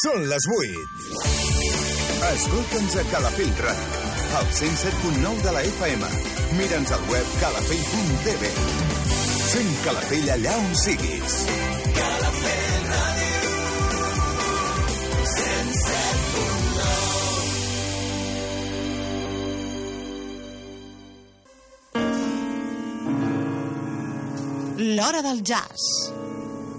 Són les 8. Escolta'ns a Calafell Ràdio, al 107.9 de la FM. Mira'ns al web calafell.tv. Fem Calafell allà on siguis. Calafell Ràdio. 107.9 L'Hora del Jazz.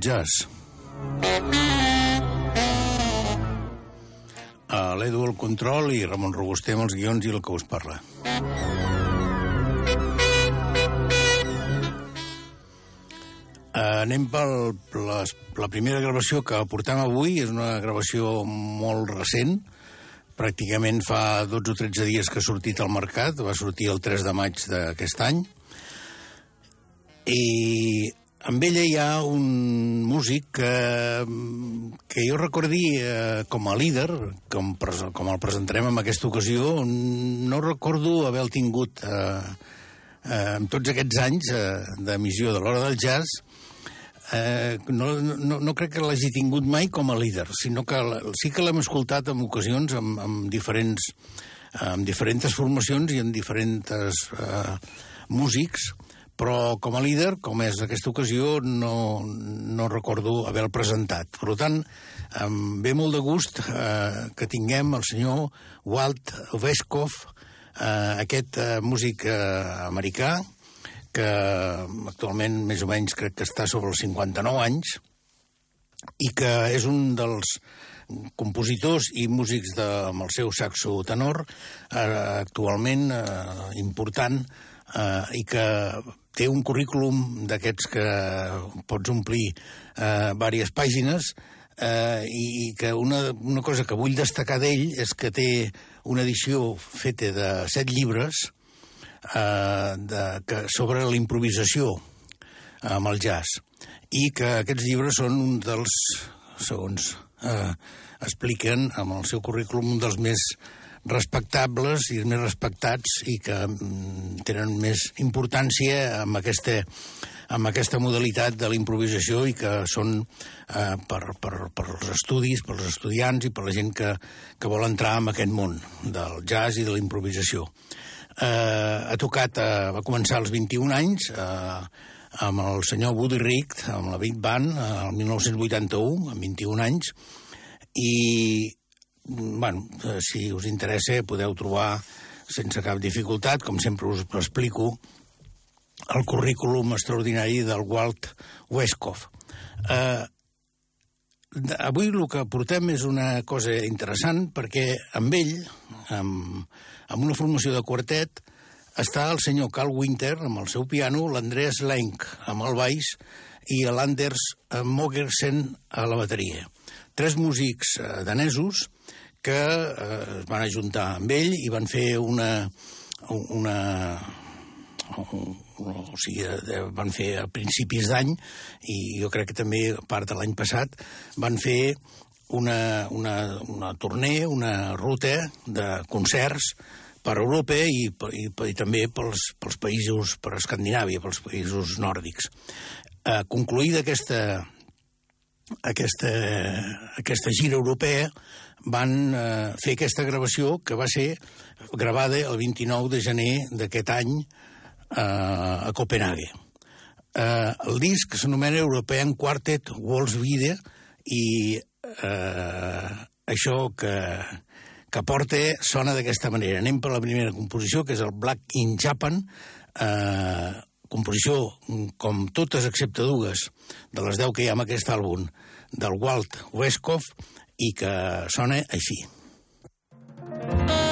Jazz. Uh, L'Edu al control i Ramon Robuster amb els guions i el que us parla. Uh, anem per les, la primera gravació que portem avui. És una gravació molt recent, pràcticament fa 12 o 13 dies que ha sortit al mercat, va sortir el 3 de maig d'aquest any, i amb ella hi ha un músic que, que jo recordi eh, com a líder, com, com el presentarem en aquesta ocasió, no recordo haver tingut eh, eh, en tots aquests anys eh, d'emissió de l'Hora del Jazz, eh, no, no, no crec que l'hagi tingut mai com a líder, sinó que sí que l'hem escoltat en ocasions amb, amb, diferents, amb diferents formacions i amb diferents eh, músics, però com a líder, com és aquesta ocasió, no, no recordo haver-lo presentat. Per tant, em ve molt de gust eh, que tinguem el senyor Walt Veskov, eh, aquest eh, músic eh, americà, que actualment més o menys crec que està sobre els 59 anys, i que és un dels compositors i músics de, amb el seu saxo tenor eh, actualment eh, important eh, i que té un currículum d'aquests que pots omplir eh, diverses pàgines eh, i, que una, una cosa que vull destacar d'ell és que té una edició feta de set llibres eh, de, que, sobre la improvisació amb el jazz i que aquests llibres són un dels, segons eh, expliquen amb el seu currículum, un dels més respectables i els més respectats i que mm, tenen més importància amb aquesta, amb aquesta modalitat de la improvisació i que són eh, per, per, per els estudis, per estudiants i per la gent que, que vol entrar en aquest món del jazz i de la improvisació. Eh, ha tocat, eh, va començar als 21 anys, eh, amb el senyor Woody Richt, amb la Big Band, eh, el 1981, amb 21 anys, i, bueno, eh, si us interessa, podeu trobar sense cap dificultat, com sempre us explico, el currículum extraordinari del Walt Westkoff. Eh, avui el que portem és una cosa interessant perquè amb ell, amb, amb una formació de quartet, està el senyor Carl Winter amb el seu piano, l'Andreas Lenk amb el baix i l'Anders Mogersen a la bateria. Tres músics eh, danesos que eh, es van ajuntar amb ell i van fer una, una, o sigui, eh, van fer a principis d'any i jo crec que també part de l'any passat van fer una, una, una torner, una ruta de concerts per Europa i, i, i també pels, pels països, per Escandinàvia, pels països nòrdics. Eh, concluïda aquesta, aquesta, aquesta gira europea, van eh, fer aquesta gravació que va ser gravada el 29 de gener d'aquest any eh, a Copenhague. Eh, el disc s'anomena European Quartet Walls Video i eh, això que, que porta sona d'aquesta manera. Anem per la primera composició, que és el Black in Japan, eh, composició, com totes excepte dues, de les deu que hi ha en aquest àlbum, del Walt Westcoff, i que sona així. Uh,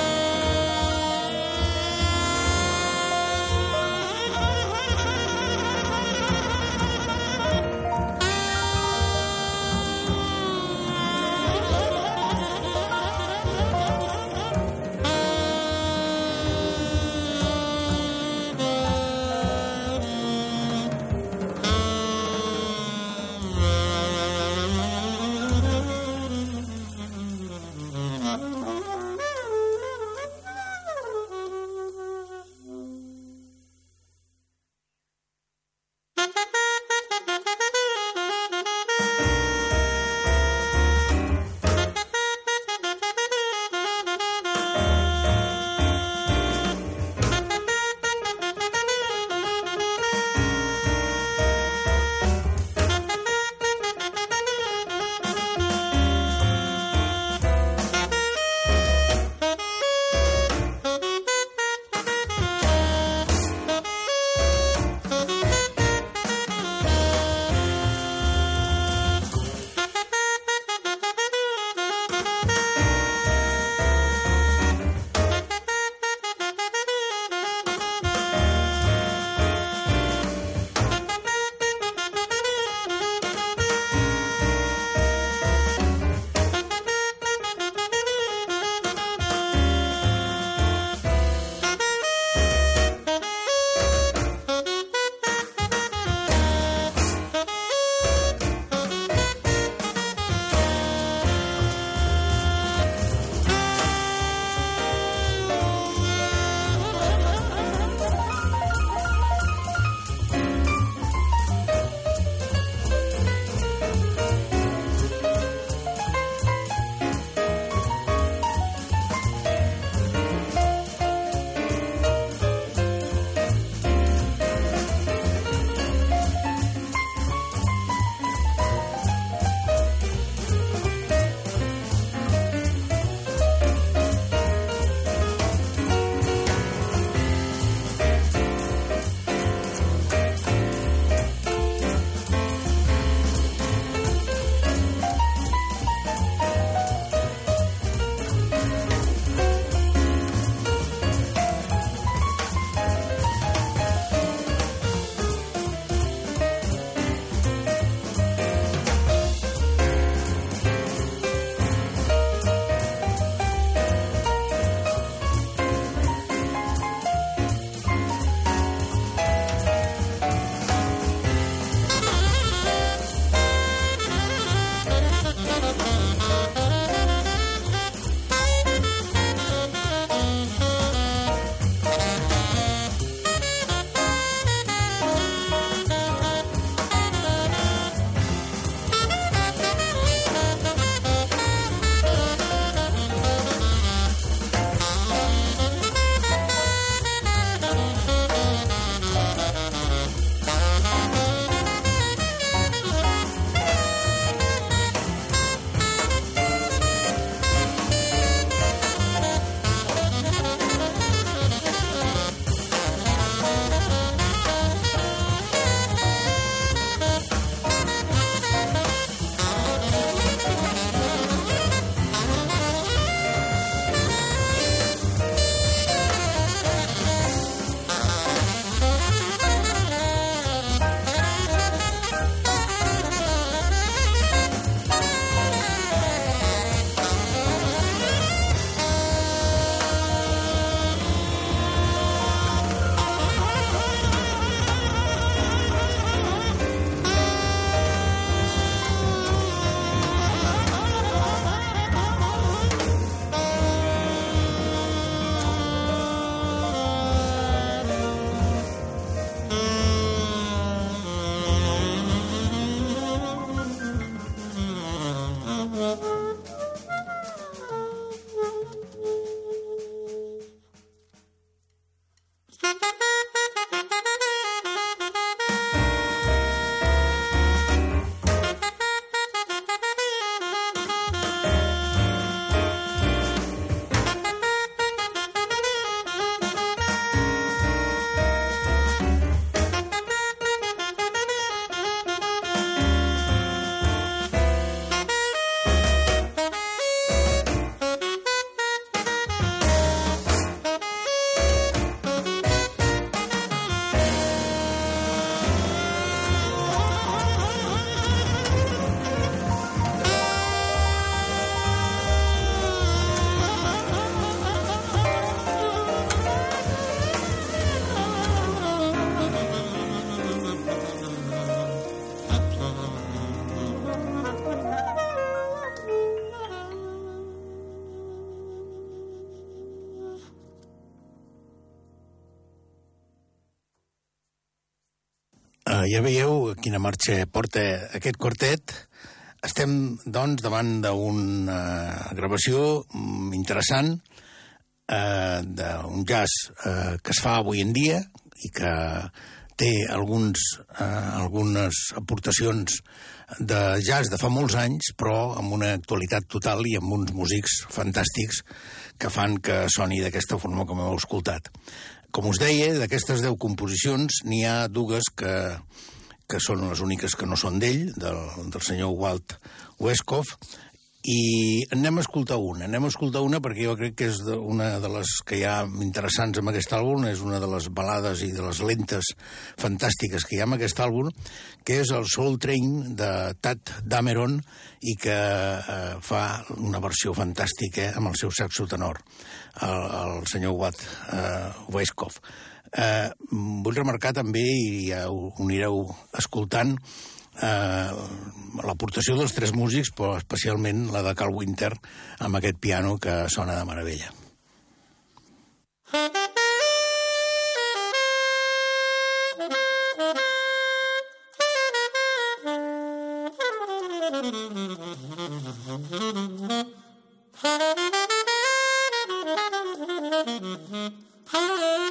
ja veieu quina marxa porta aquest quartet. Estem, doncs, davant d'una gravació mm, interessant uh, d'un jazz uh, que es fa avui en dia i que té alguns, uh, algunes aportacions de jazz de fa molts anys, però amb una actualitat total i amb uns músics fantàstics que fan que soni d'aquesta forma com heu escoltat. Com us deia, d'aquestes deu composicions n'hi ha dues que, que són les úniques que no són d'ell, del, del senyor Walt Westkoff, i anem a escoltar una. Anem a escoltar una perquè jo crec que és una de les que hi ha interessants en aquest àlbum, és una de les balades i de les lentes fantàstiques que hi ha en aquest àlbum, que és el Soul Train de Tad Dameron i que eh, fa una versió fantàstica amb el seu saxo tenor, el, el senyor Watt eh, Weiskopf. Eh, vull remarcar també, i ja ho anireu escoltant, eh, l'aportació dels tres músics, però especialment la de Carl Winter, amb aquest piano que sona de meravella. Mm-hmm.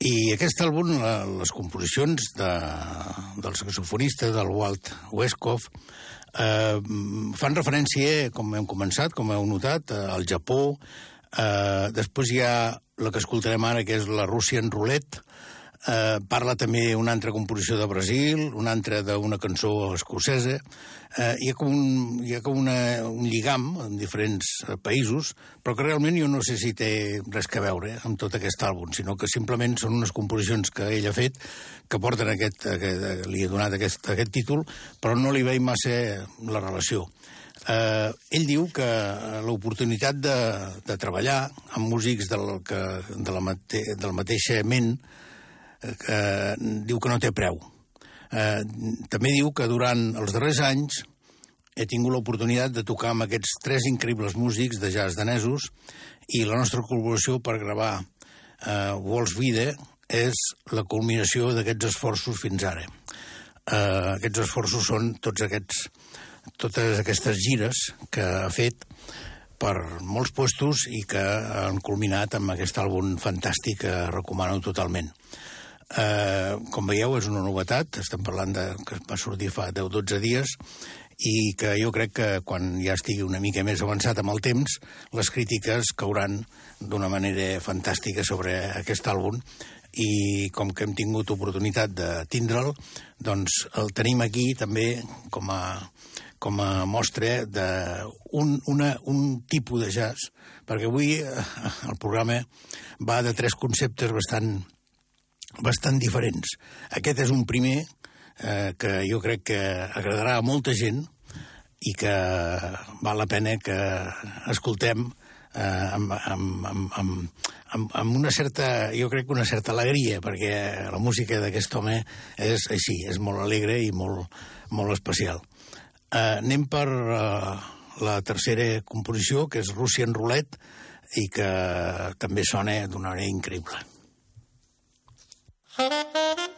I aquest àlbum, les composicions de, del saxofonista, del Walt Westkoff, eh, fan referència, com hem començat, com heu notat, eh, al Japó. Eh, després hi ha la que escoltarem ara, que és la Russian Roulette, Eh, parla també una altra composició de Brasil, una altra d'una cançó escocesa. Eh, hi ha com, un, hi ha com una, un lligam en diferents eh, països, però que realment jo no sé si té res que veure amb tot aquest àlbum, sinó que simplement són unes composicions que ell ha fet que porten aquest, aquest li ha donat aquest, aquest títol, però no li veig massa la relació. Eh, ell diu que l'oportunitat de, de treballar amb músics del, que, de la mate, del mateix ment eh, diu que no té preu. Eh, també diu que durant els darrers anys he tingut l'oportunitat de tocar amb aquests tres increïbles músics de jazz danesos i la nostra col·laboració per gravar eh, Walls Vida és la culminació d'aquests esforços fins ara. Eh, aquests esforços són tots aquests, totes aquestes gires que ha fet per molts puestos i que han culminat amb aquest àlbum fantàstic que recomano totalment. Eh, com veieu, és una novetat, estem parlant de que va sortir fa 10-12 dies, i que jo crec que quan ja estigui una mica més avançat amb el temps, les crítiques cauran d'una manera fantàstica sobre aquest àlbum. I com que hem tingut oportunitat de tindre'l, doncs el tenim aquí també com a, com a mostra d'un un, un tipus de jazz, perquè avui eh, el programa va de tres conceptes bastant bastant diferents. Aquest és un primer eh, que jo crec que agradarà a molta gent i que val la pena que escoltem eh, amb, amb, amb, amb, amb, amb una certa, jo crec que una certa alegria, perquè la música d'aquest home és així, és molt alegre i molt, molt especial. Eh, anem per eh, la tercera composició, que és Russian Roulette, i que també sona d'una manera increïble. Thank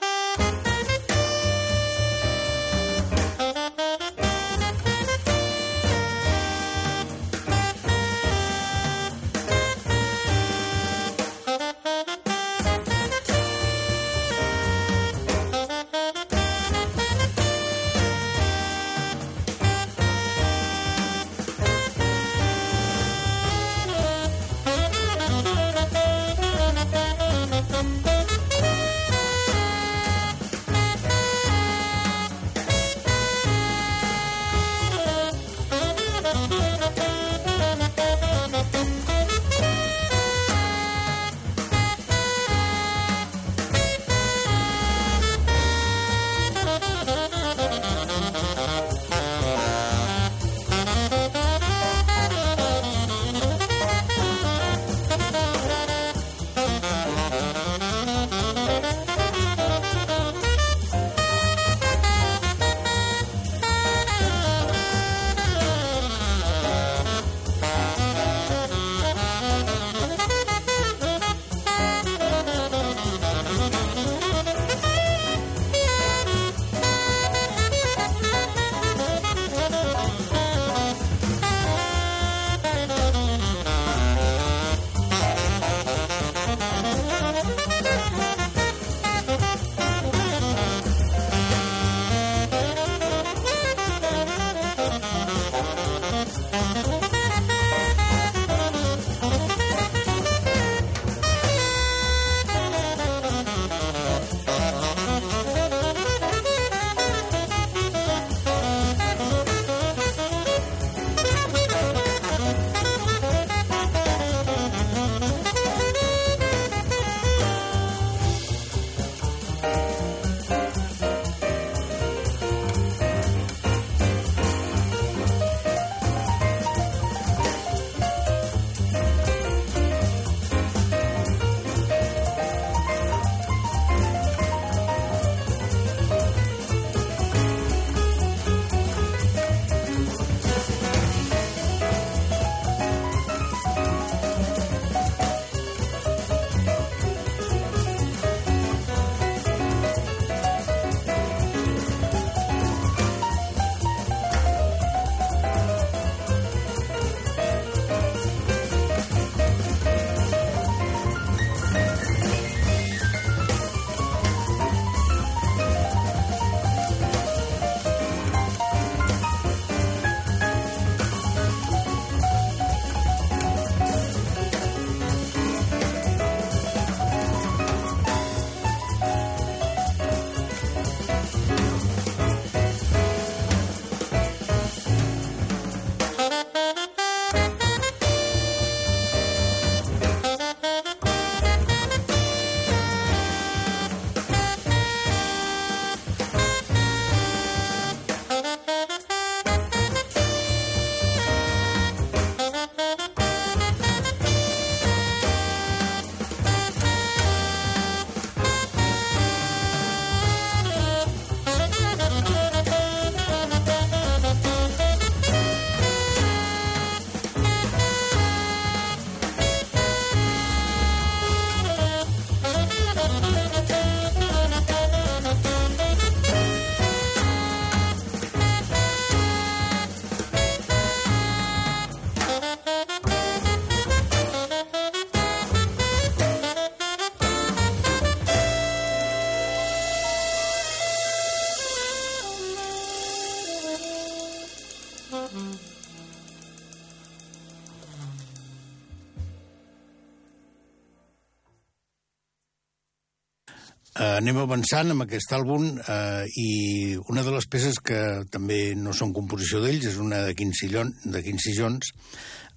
anem avançant amb aquest àlbum uh, i una de les peces que també no són composició d'ells és una de Quincy, Llon, de Quincy Jones.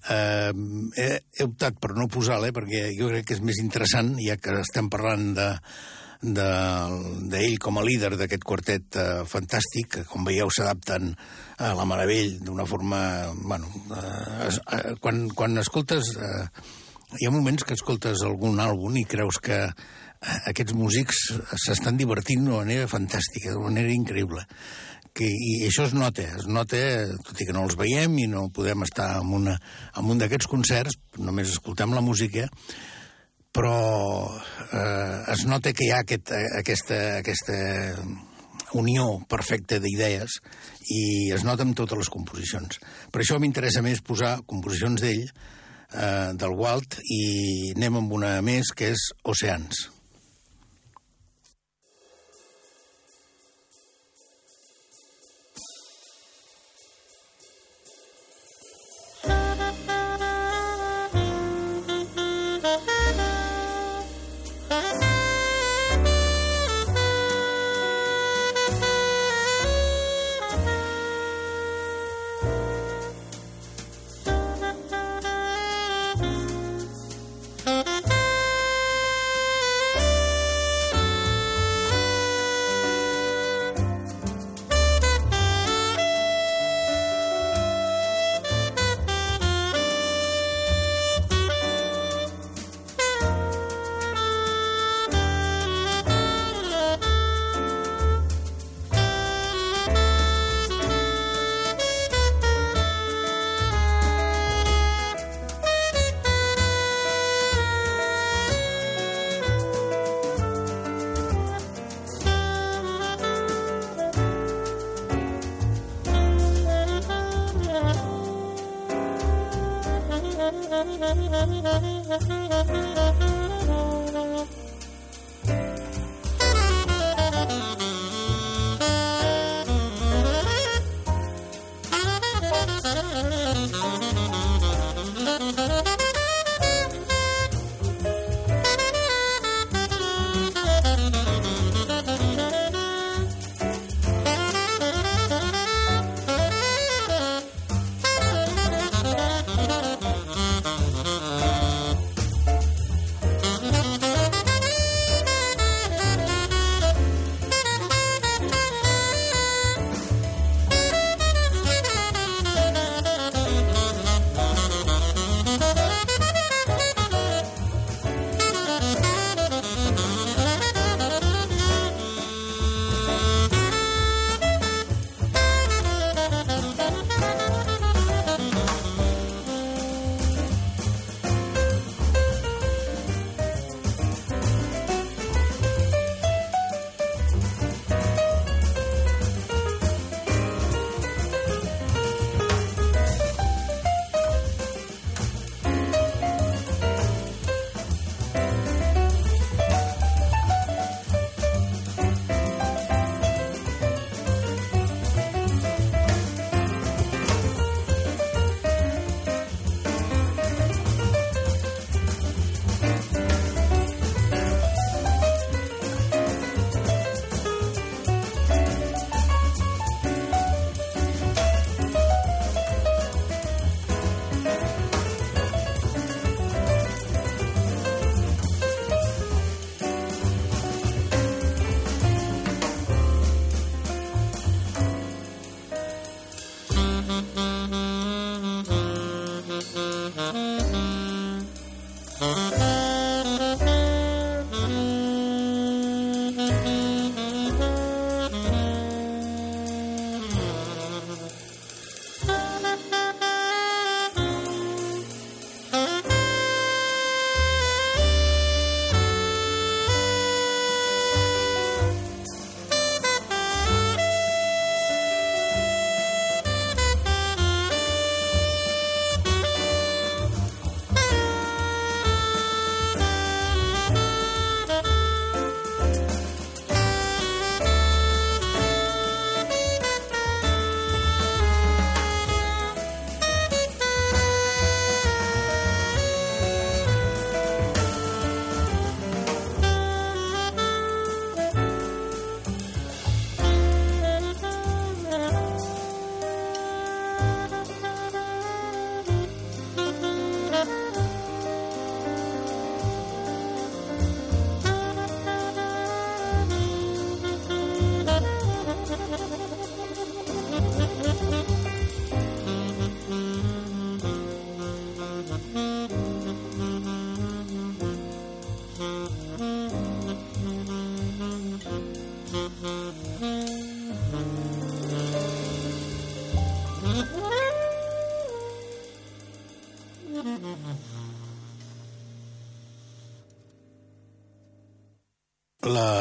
Uh, he, he optat per no posar-la eh, perquè jo crec que és més interessant, ja que estem parlant de d'ell de, com a líder d'aquest quartet uh, fantàstic, que com veieu s'adapten a la Meravell d'una forma... Bueno, uh, uh, quan, quan escoltes... Uh, hi ha moments que escoltes algun àlbum i creus que aquests músics s'estan divertint d'una manera fantàstica, d'una manera increïble. Que, I això es nota, es nota, tot i que no els veiem i no podem estar en, una, en un d'aquests concerts, només escoltem la música, però eh, es nota que hi ha aquest, aquesta, aquesta unió perfecta d'idees i es nota en totes les composicions. Per això m'interessa més posar composicions d'ell, eh, del Walt, i anem amb una més, que és Oceans.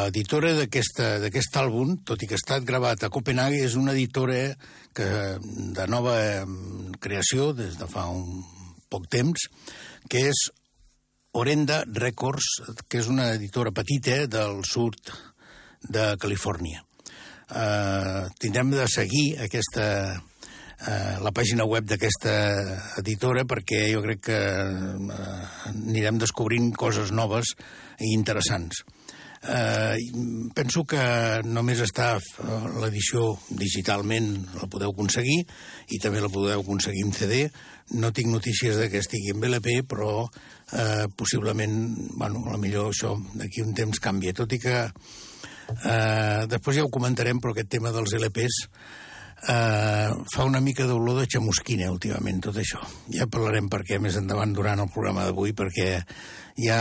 L'editora d'aquest àlbum, tot i que ha estat gravat a Copenhague, és una editora que, de nova creació des de fa un poc temps, que és Orenda Records, que és una editora petita del sud de Califòrnia. Uh, tindrem de seguir aquesta, uh, la pàgina web d'aquesta editora perquè jo crec que uh, anirem descobrint coses noves i interessants. Eh, penso que només està l'edició digitalment, la podeu aconseguir, i també la podeu aconseguir en CD. No tinc notícies de que estigui en BLP, però eh, possiblement, bueno, a millor això d'aquí un temps canvia, tot i que eh, després ja ho comentarem, però aquest tema dels LPs eh, fa una mica d'olor de xamusquina últimament, tot això. Ja parlarem per què més endavant durant el programa d'avui, perquè hi ha,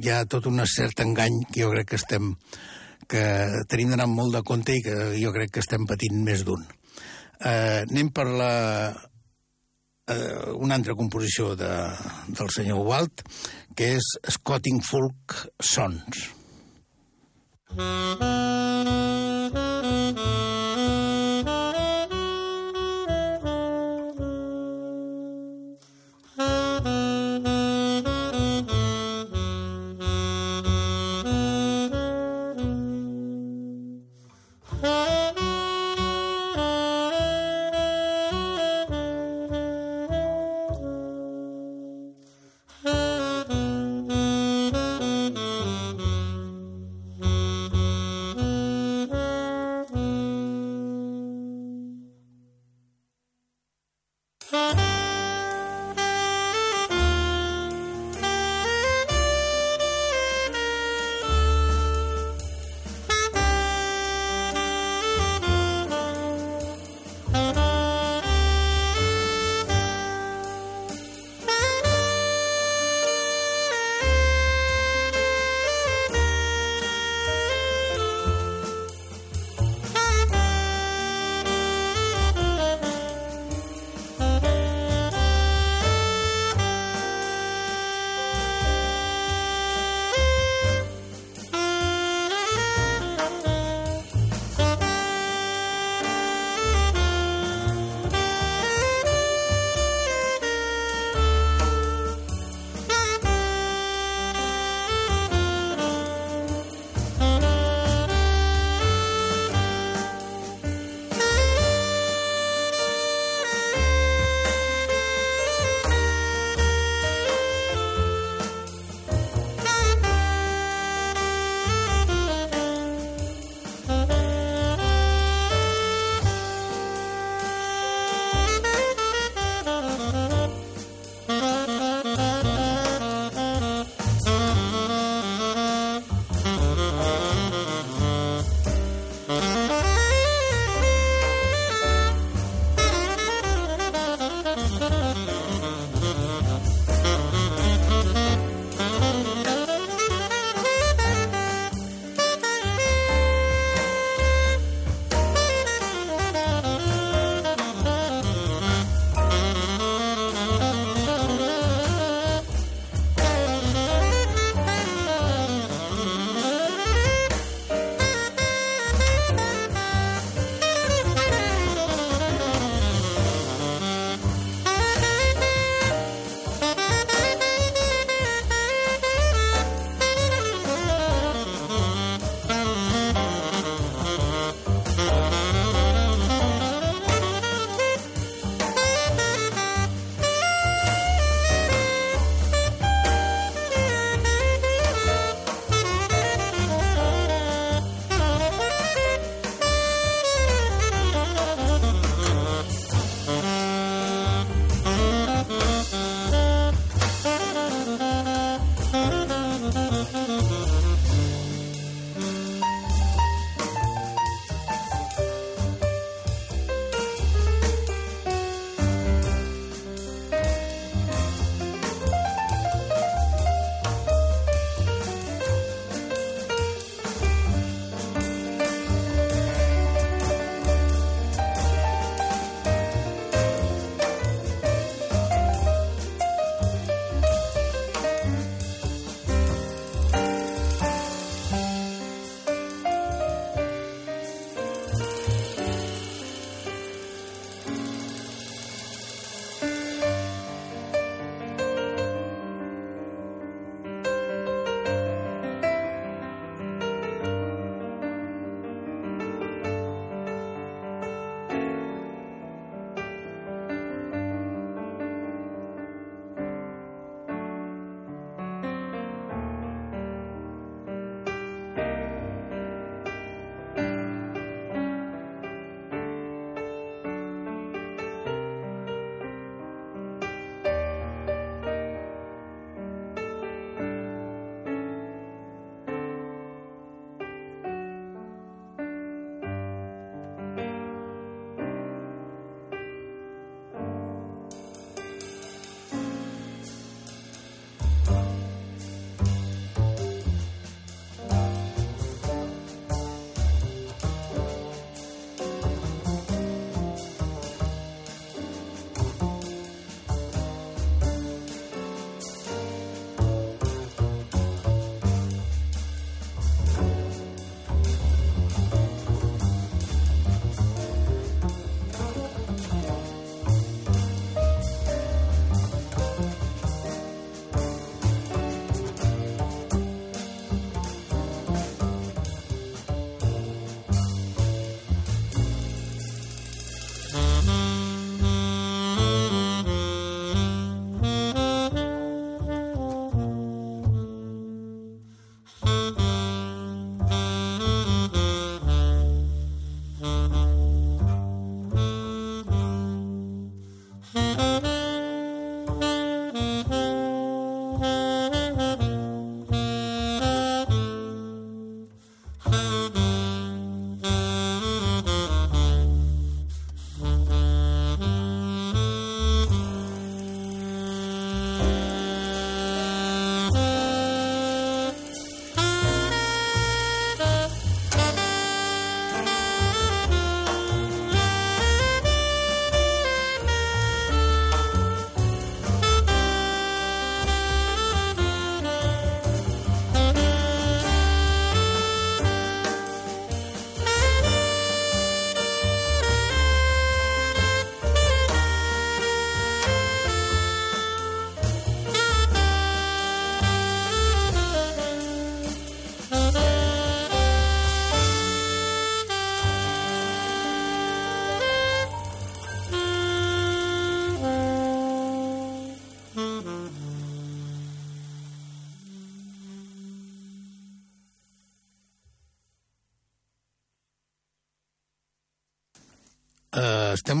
hi ha tot un cert engany que jo crec que estem que tenim d'anar molt de compte i que jo crec que estem patint més d'un. Eh, anem per la, eh, una altra composició de, del senyor Walt, que és Scotting Folk Sons. Mm -hmm.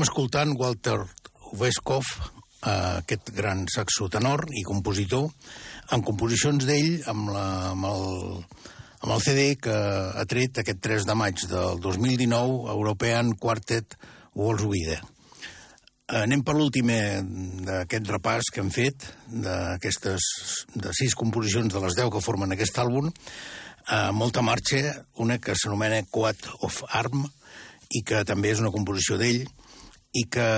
Eh, escoltant Walter Weskov, eh, aquest gran saxotenor i compositor, amb composicions d'ell amb, la, amb, el, amb el CD que ha tret aquest 3 de maig del 2019, European Quartet World's Wide. Anem per l'últim d'aquest repàs que hem fet, d'aquestes de sis composicions de les 10 que formen aquest àlbum, a molta marxa, una que s'anomena Quad of Arm, i que també és una composició d'ell, i que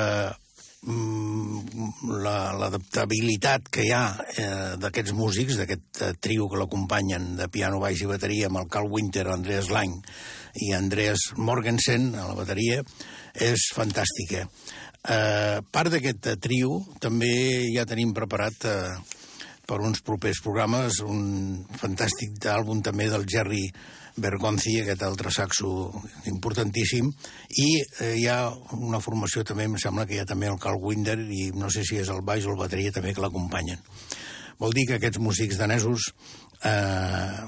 mm, l'adaptabilitat la, que hi ha eh, d'aquests músics, d'aquest eh, trio que l'acompanyen de piano, baix i bateria, amb el Carl Winter, Andreas Lang i Andreas Morgensen a la bateria, és fantàstica. Eh, part d'aquest eh, trio també ja tenim preparat eh, per uns propers programes un fantàstic àlbum també del Jerry Bergonzi, aquest altre saxo importantíssim, i eh, hi ha una formació també, em sembla que hi ha també el Carl Winder, i no sé si és el baix o el bateria també que l'acompanyen. Vol dir que aquests músics danesos eh,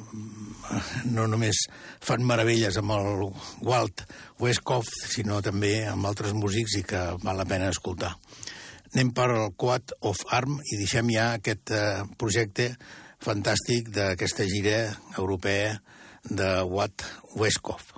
no només fan meravelles amb el Walt Westcoff, sinó també amb altres músics i que val la pena escoltar. Anem per al Quad of Arm i deixem ja aquest eh, projecte fantàstic d'aquesta gira europea de Watt Westcoff.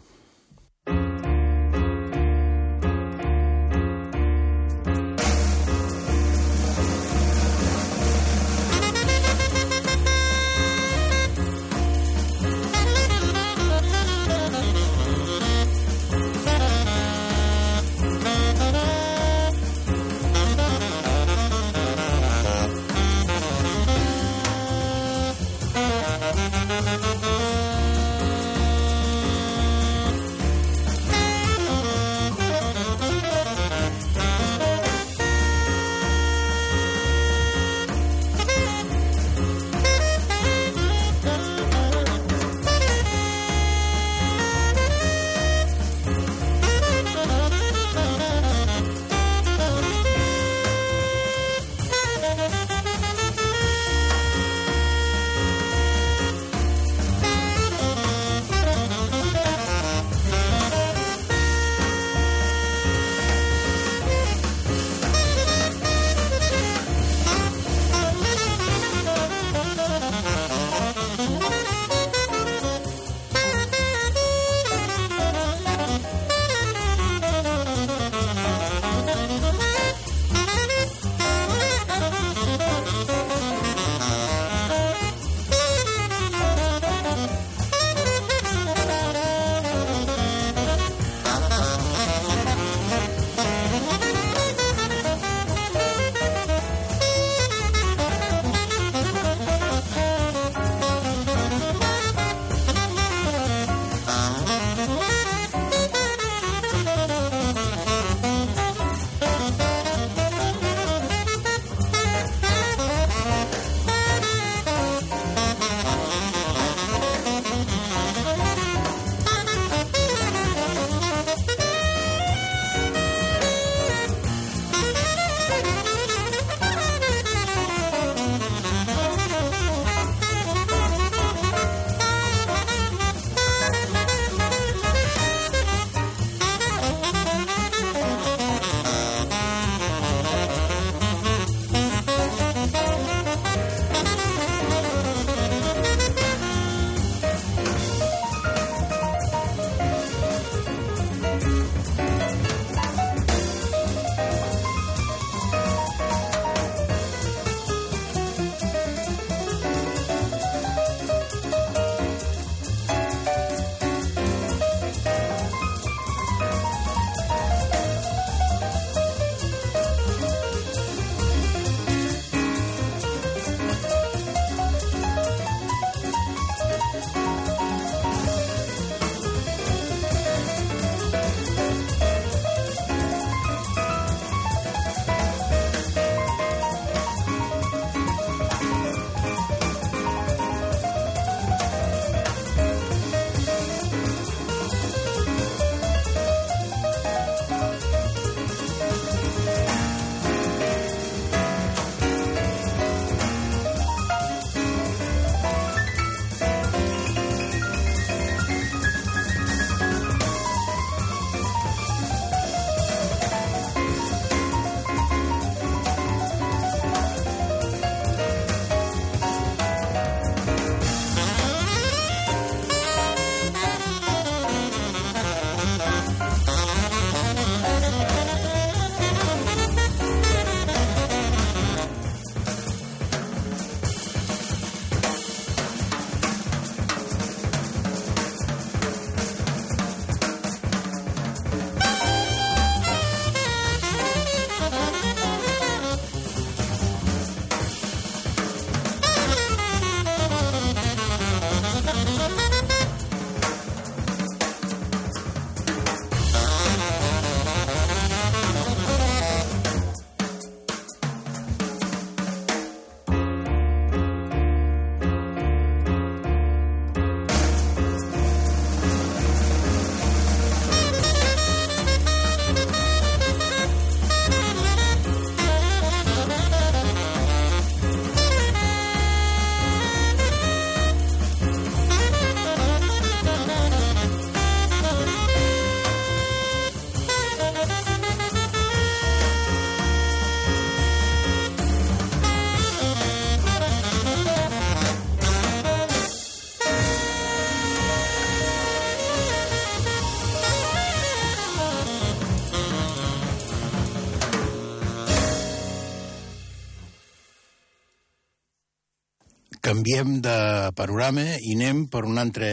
Canviem de panorama i anem per una altra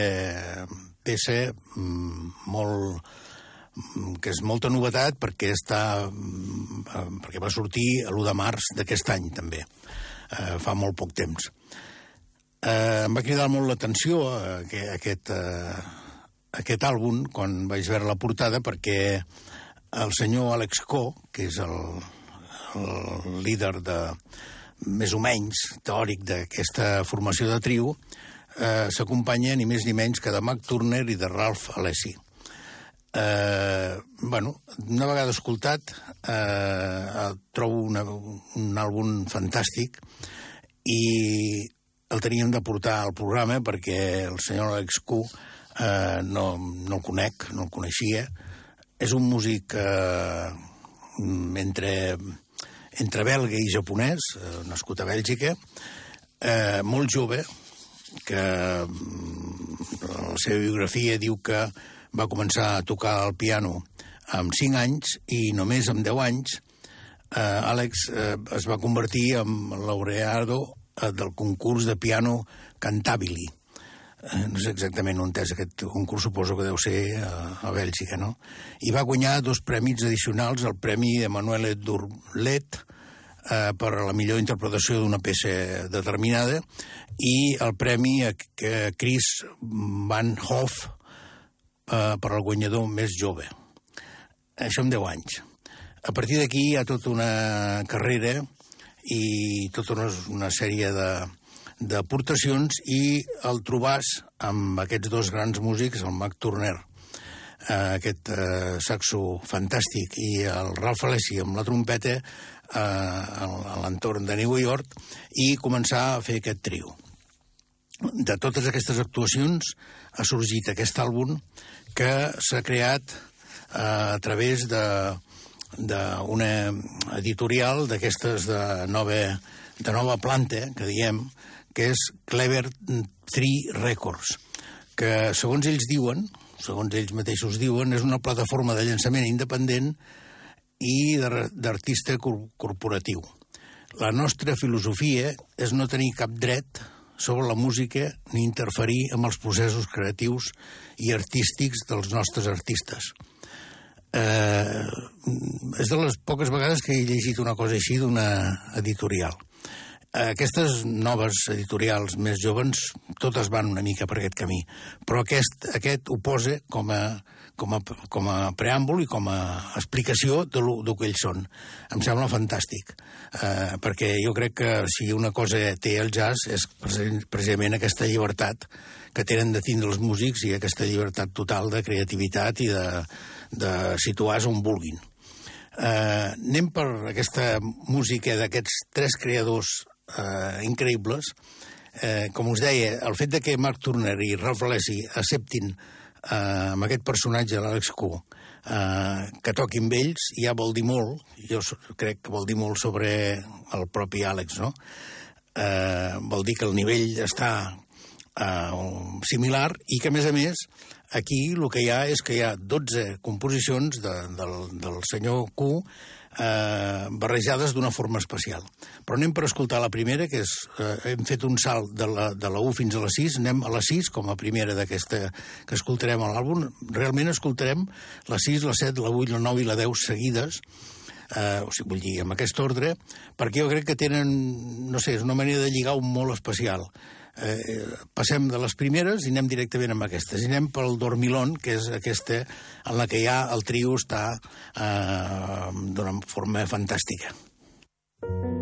peça mm, molt que és molta novetat perquè està mm, perquè va sortir l'1 de març d'aquest any també eh, fa molt poc temps. Eh, em va cridar molt l'atenció eh, aquest, eh, aquest àlbum quan vaig veure la portada perquè el senyor Alex Co, que és el, el líder de, més o menys teòric d'aquesta formació de trio, eh, s'acompanya ni més ni menys que de Mac Turner i de Ralph Alessi. Eh, bueno, una vegada escoltat, eh, trobo una, un àlbum fantàstic i el teníem de portar al programa perquè el senyor Alex Q eh, no, no el conec, no el coneixia. És un músic eh, entre entre belga i japonès, eh, nascut a Bèlgica, eh, molt jove, que mm, la seva biografia diu que va començar a tocar el piano amb 5 anys i només amb 10 anys eh, Àlex eh, es va convertir en laureado eh, del concurs de piano Cantabili. Eh, no sé exactament on és aquest concurs, suposo que deu ser a, a Bèlgica, no? I va guanyar dos premis addicionals, el Premi Emanuele Durlet, eh, per a la millor interpretació d'una peça determinada i el premi a, a Chris Van Hoff eh, per al guanyador més jove. Això amb 10 anys. A partir d'aquí hi ha tota una carrera i tota una, una sèrie de, d'aportacions i el trobàs amb aquests dos grans músics, el Mac Turner, eh, aquest eh, saxo fantàstic, i el Ralph Alessi amb la trompeta, eh, a l'entorn de New York i començar a fer aquest trio. De totes aquestes actuacions ha sorgit aquest àlbum que s'ha creat eh, a través de d'una editorial d'aquestes de nova, de nova planta, que diem, que és Clever Tree Records, que, segons ells diuen, segons ells mateixos diuen, és una plataforma de llançament independent i d'artista corporatiu. La nostra filosofia és no tenir cap dret sobre la música ni interferir amb els processos creatius i artístics dels nostres artistes. Eh, és de les poques vegades que he llegit una cosa així d'una editorial. Aquestes noves editorials més joves totes van una mica per aquest camí, però aquest, aquest ho posa com a, com a, com a preàmbul i com a explicació de lo, de que ells són. Em sembla fantàstic, eh, perquè jo crec que si una cosa té el jazz és precisament aquesta llibertat que tenen de tindre els músics i aquesta llibertat total de creativitat i de, de situar-se on vulguin. Eh, anem per aquesta música d'aquests tres creadors eh, increïbles. Eh, com us deia, el fet de que Mark Turner i Ralph Alessi acceptin eh, amb aquest personatge, l'Àlex Q, eh, que toquin amb ells, ja vol dir molt, jo crec que vol dir molt sobre el propi Àlex, no? Eh, vol dir que el nivell està eh, similar i que, a més a més, aquí el que hi ha és que hi ha 12 composicions de, del, del senyor Q eh, barrejades d'una forma especial. Però anem per escoltar la primera, que és... Eh, hem fet un salt de la, de la 1 fins a la 6, anem a la 6 com a primera d'aquesta que escoltarem a l'àlbum. Realment escoltarem la 6, la 7, la 8, la 9 i la 10 seguides, eh, o sigui, vull dir, amb aquest ordre, perquè jo crec que tenen, no sé, és una manera de lligar un molt especial eh, passem de les primeres i anem directament amb aquestes. I anem pel Dormilón, que és aquesta en la que ja el trio està eh, d'una forma fantàstica. You.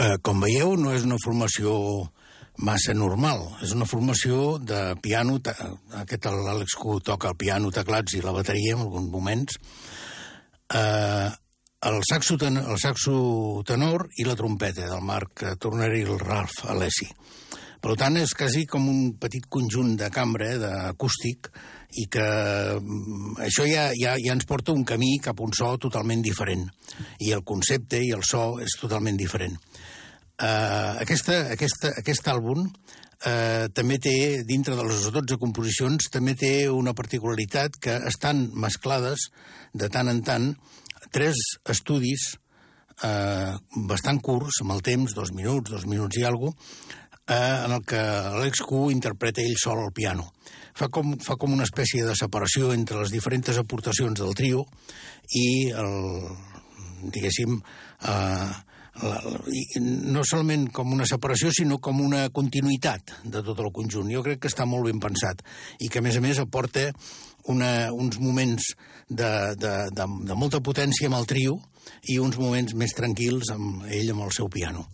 Eh, com veieu, no és una formació massa normal. És una formació de piano, aquest l'Àlex Q toca el piano, teclats i la bateria en alguns moments, eh, el, saxo ten, el saxo tenor i la trompeta del Marc Turner i el Ralph Alessi. Per tant, és quasi com un petit conjunt de cambra, eh, d'acústic, i que mm, això ja, ja, ja ens porta un camí cap a un so totalment diferent. I el concepte i el so és totalment diferent. Uh, aquesta, aquesta, aquest àlbum uh, també té, dintre de les 12 composicions, també té una particularitat que estan mesclades de tant en tant tres estudis eh, bastant curts, amb el temps, dos minuts, dos minuts i alguna eh, en el que Alex Q interpreta ell sol al piano. Fa com, fa com una espècie de separació entre les diferents aportacions del trio i el, diguéssim, eh, la, no solament com una separació, sinó com una continuïtat de tot el conjunt. Jo crec que està molt ben pensat i que, a més a més, aporta una, uns moments de, de, de, de molta potència amb el trio i uns moments més tranquils amb ell amb el seu piano.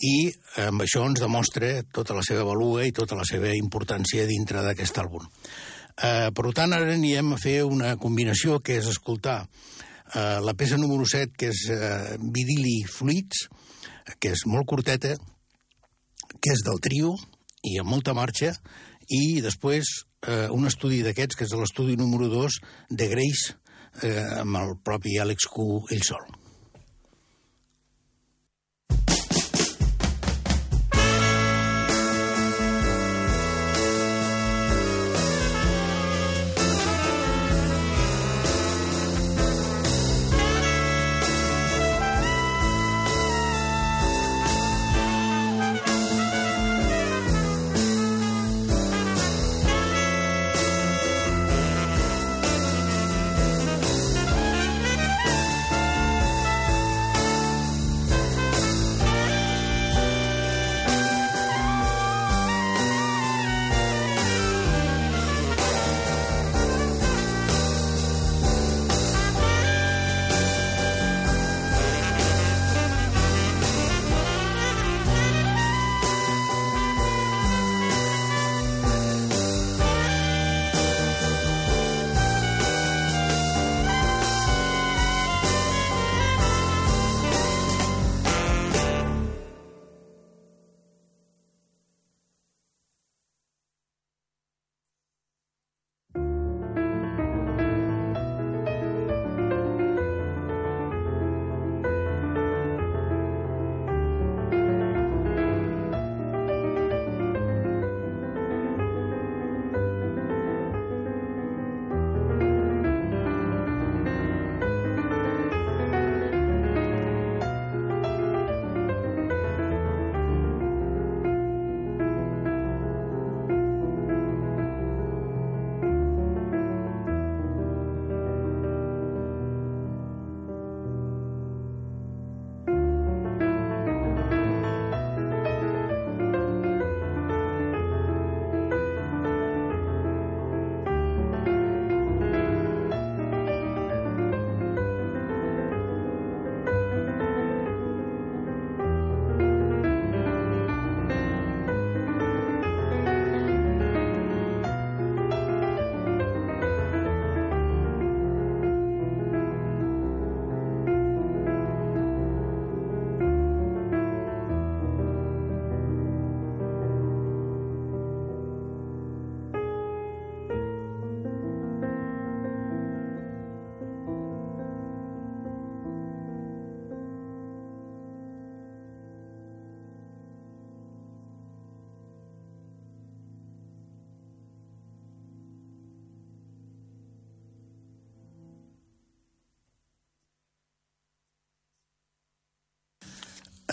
I amb això ens demostra tota la seva valua i tota la seva importància dintre d'aquest àlbum. Eh, per tant, ara anirem a fer una combinació que és escoltar eh, la peça número 7, que és eh, Vidili Fluids, que és molt curteta, que és del trio i amb molta marxa, i després eh, un estudi d'aquests, que és l'estudi número 2 de Grace, eh, amb el propi Àlex Q ell sol.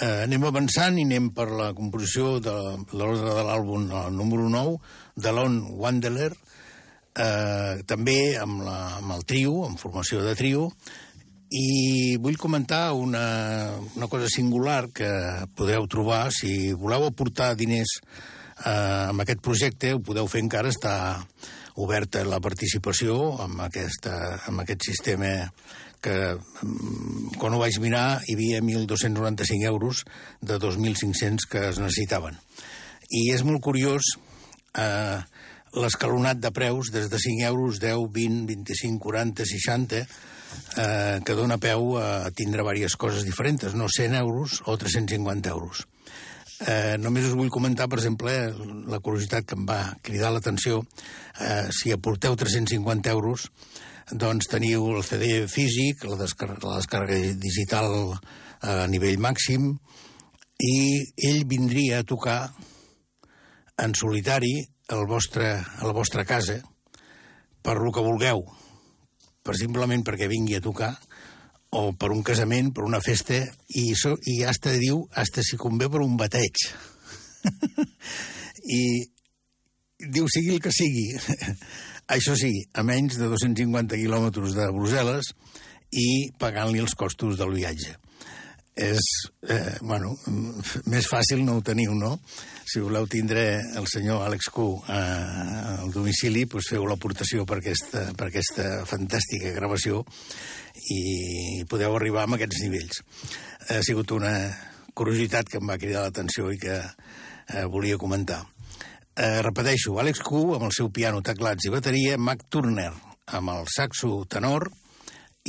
Eh, anem avançant i anem per la composició de, l'ordre de l'àlbum número 9, de Lon Wanderer, eh, també amb, la, amb el trio, en formació de trio, i vull comentar una, una cosa singular que podeu trobar. Si voleu aportar diners eh, amb aquest projecte, ho podeu fer encara, està oberta la participació amb, aquesta, amb aquest sistema que mm, quan ho vaig mirar hi havia 1.295 euros de 2.500 que es necessitaven. I és molt curiós eh, l'escalonat de preus des de 5 euros, 10, 20, 25, 40, 60, eh, que dona peu a tindre diverses coses diferents, no 100 euros o 350 euros. Eh, només us vull comentar, per exemple, la curiositat que em va cridar l'atenció. Eh, si aporteu 350 euros, doncs teniu el CD físic, la descàrrega, la descàrrega digital eh, a nivell màxim, i ell vindria a tocar en solitari al vostre, a la vostra casa per lo que vulgueu, per simplement perquè vingui a tocar, o per un casament, per una festa, i, so, i hasta diu, hasta si convé per un bateig. I diu sigui el que sigui. Això sí, a menys de 250 quilòmetres de Brussel·les i pagant-li els costos del viatge és, eh, bueno, més fàcil no ho teniu, no? Si voleu tindre el senyor Àlex Q eh, al domicili, doncs feu l'aportació per, aquesta, per aquesta fantàstica gravació i podeu arribar a aquests nivells. Ha sigut una curiositat que em va cridar l'atenció i que eh, volia comentar. Eh, repeteixo, Àlex Q amb el seu piano, teclats i bateria, Mac Turner amb el saxo tenor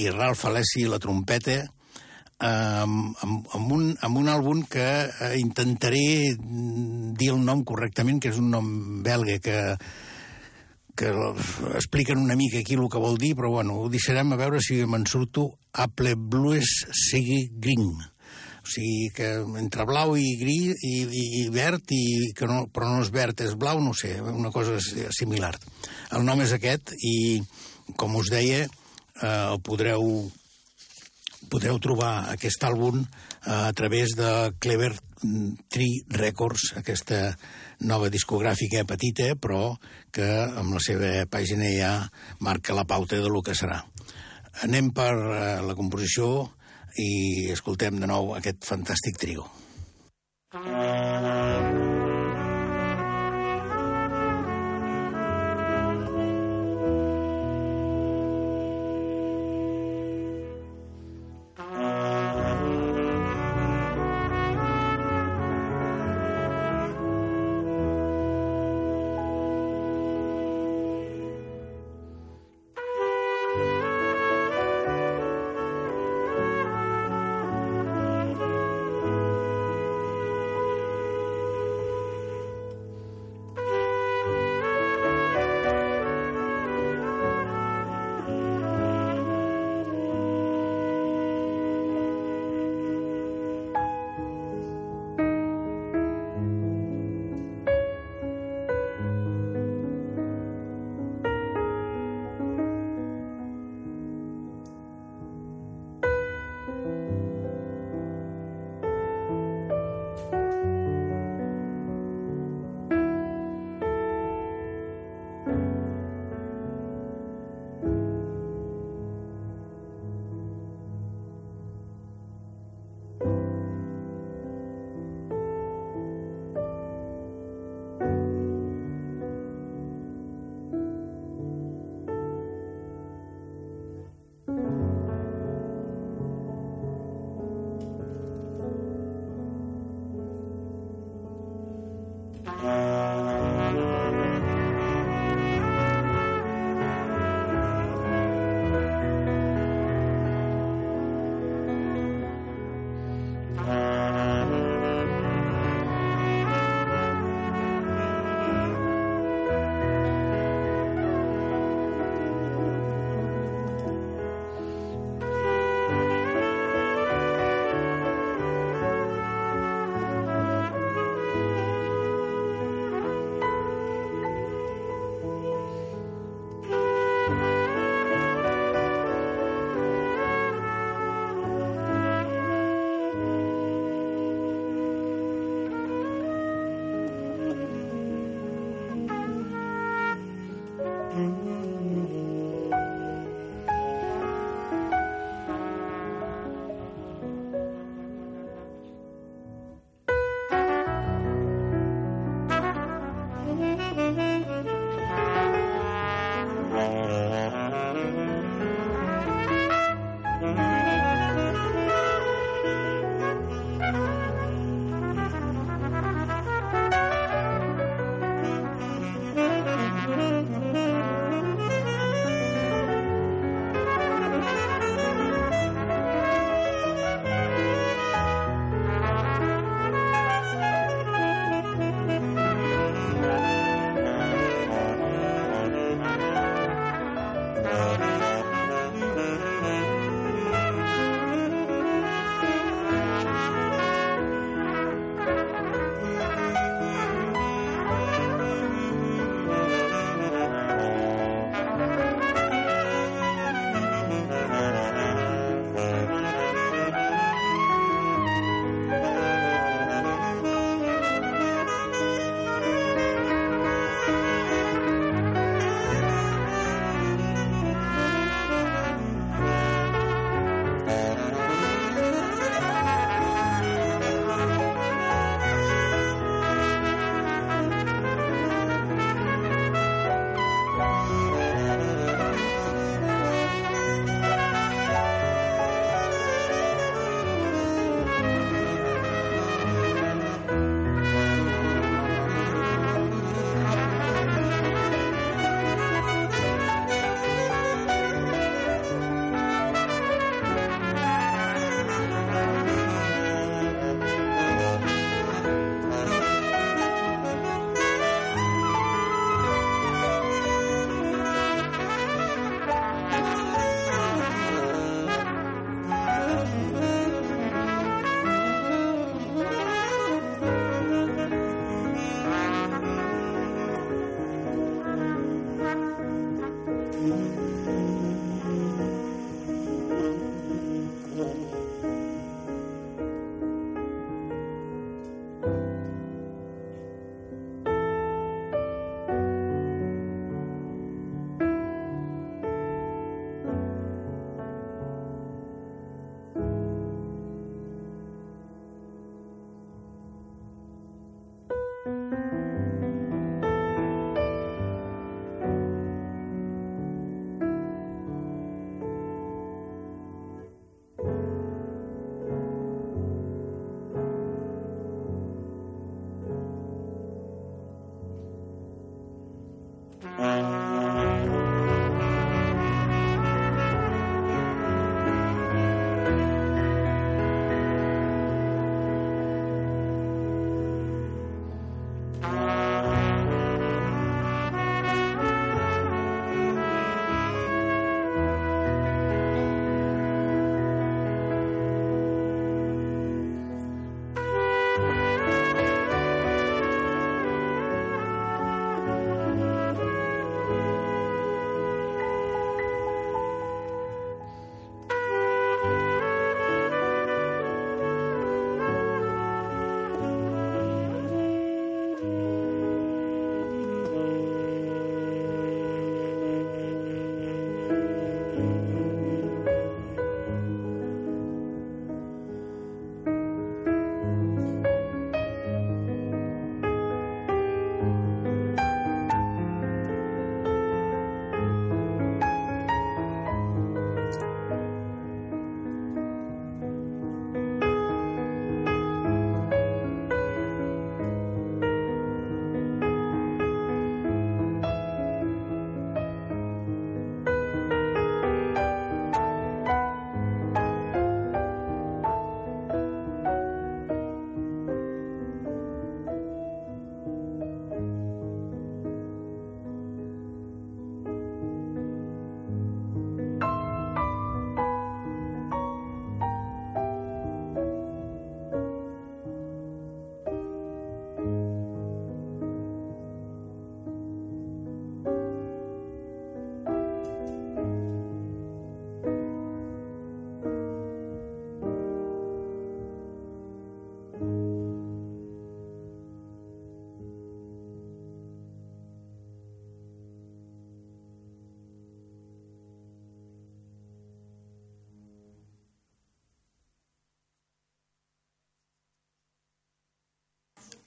i Ralph Alessi la trompeta, amb, amb, amb, un, amb un àlbum que eh, intentaré dir el nom correctament, que és un nom belga que, que expliquen una mica aquí el que vol dir, però bueno, ho deixarem a veure si me'n surto Apple Blues sigui green. O sigui que entre blau i gris i, i, i verd, i, que no, però no és verd, és blau, no sé, una cosa similar. El nom és aquest i, com us deia, eh, el podreu podreu trobar aquest àlbum eh, a través de Clever Tree Records, aquesta nova discogràfica petita, però que amb la seva pàgina ja marca la pauta de lo que serà. Anem per eh, la composició i escoltem de nou aquest fantàstic trio. Mm.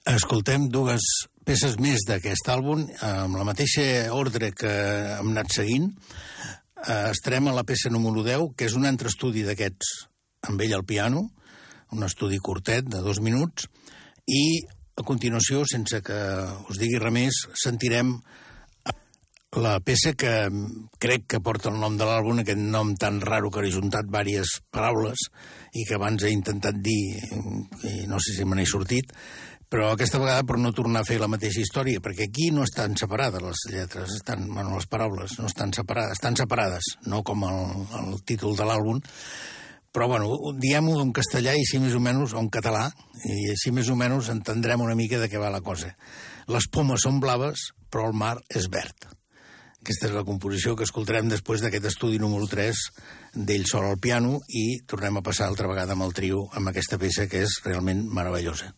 Escoltem dues peces més d'aquest àlbum, amb la mateixa ordre que hem anat seguint. Eh, Estarem a la peça número 10, que és un altre estudi d'aquests amb ell al piano, un estudi curtet de dos minuts, i a continuació, sense que us digui res més, sentirem la peça que crec que porta el nom de l'àlbum, aquest nom tan raro que he juntat diverses paraules i que abans he intentat dir i no sé si me n'he sortit, però aquesta vegada per no tornar a fer la mateixa història, perquè aquí no estan separades les lletres, estan, bueno, les paraules no estan separades, estan separades, no com el, el títol de l'àlbum, però bueno, diem-ho en castellà i així més o menys, o en català, i així més o menys entendrem una mica de què va la cosa. Les pomes són blaves, però el mar és verd. Aquesta és la composició que escoltarem després d'aquest estudi número 3 d'ell sol al piano i tornem a passar altra vegada amb el trio amb aquesta peça que és realment meravellosa.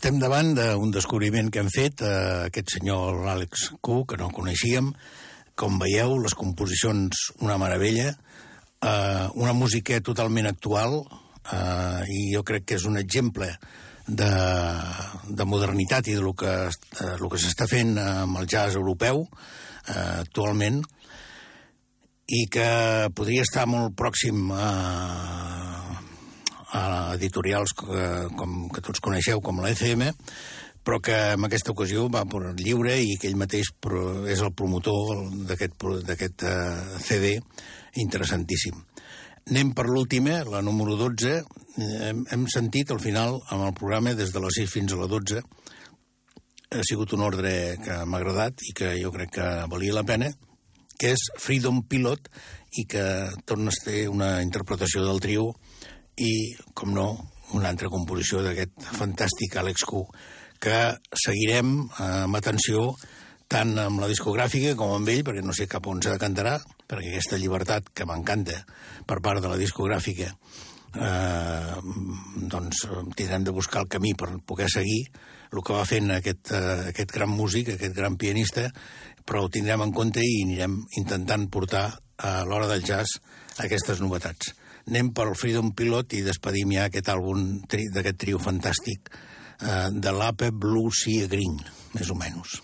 Estem davant d'un descobriment que hem fet, eh, aquest senyor Àlex Q, que no coneixíem. Com veieu, les composicions, una meravella, eh, una música totalment actual, eh, i jo crec que és un exemple de, de modernitat i de lo que, eh, lo que s'està fent amb el jazz europeu eh, actualment, i que podria estar molt pròxim a, a editorials que, com, que tots coneixeu, com la ECM, però que en aquesta ocasió va per lliure i que ell mateix és el promotor d'aquest uh, CD interessantíssim. Anem per l'última, la número 12. Hem, hem sentit al final, amb el programa, des de les 6 fins a la 12, ha sigut un ordre que m'ha agradat i que jo crec que valia la pena, que és Freedom Pilot i que torna a ser una interpretació del trio i, com no, una altra composició d'aquest fantàstic Alex Q, que seguirem amb atenció tant amb la discogràfica com amb ell, perquè no sé cap on s'ha de cantarà, perquè aquesta llibertat que m'encanta per part de la discogràfica eh, doncs tindrem de buscar el camí per poder seguir el que va fent aquest, eh, aquest gran músic, aquest gran pianista, però ho tindrem en compte i anirem intentant portar a l'hora del jazz aquestes novetats. Anem per Freedom Pilot i despedim ja aquest àlbum d'aquest trio fantàstic eh, de l'Ape Blue Sea Green, més o menys.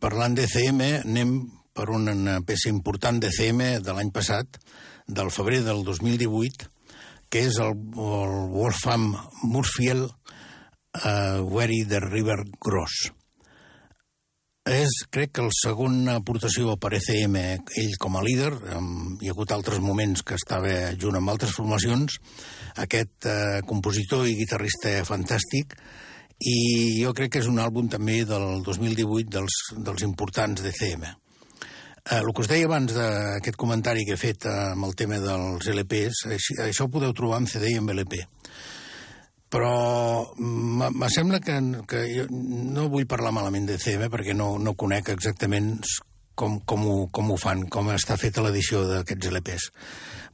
Parlant d'ECM, anem per una peça important d'ECM de l'any passat, del febrer del 2018, que és el, el Wolfram Murfield uh, Wary the River Gross. És, crec que, la segona aportació per ECM, ell com a líder, um, hi ha hagut altres moments que estava junt amb altres formacions, aquest uh, compositor i guitarrista fantàstic, i jo crec que és un àlbum també del 2018 dels, dels importants d'ECM. Eh, el que us deia abans d'aquest comentari que he fet amb el tema dels LPs, això ho podeu trobar en CD i en LP. Però me sembla que, que jo no vull parlar malament de CM perquè no, no conec exactament com, com, ho, com ho fan, com està feta l'edició d'aquests LPs.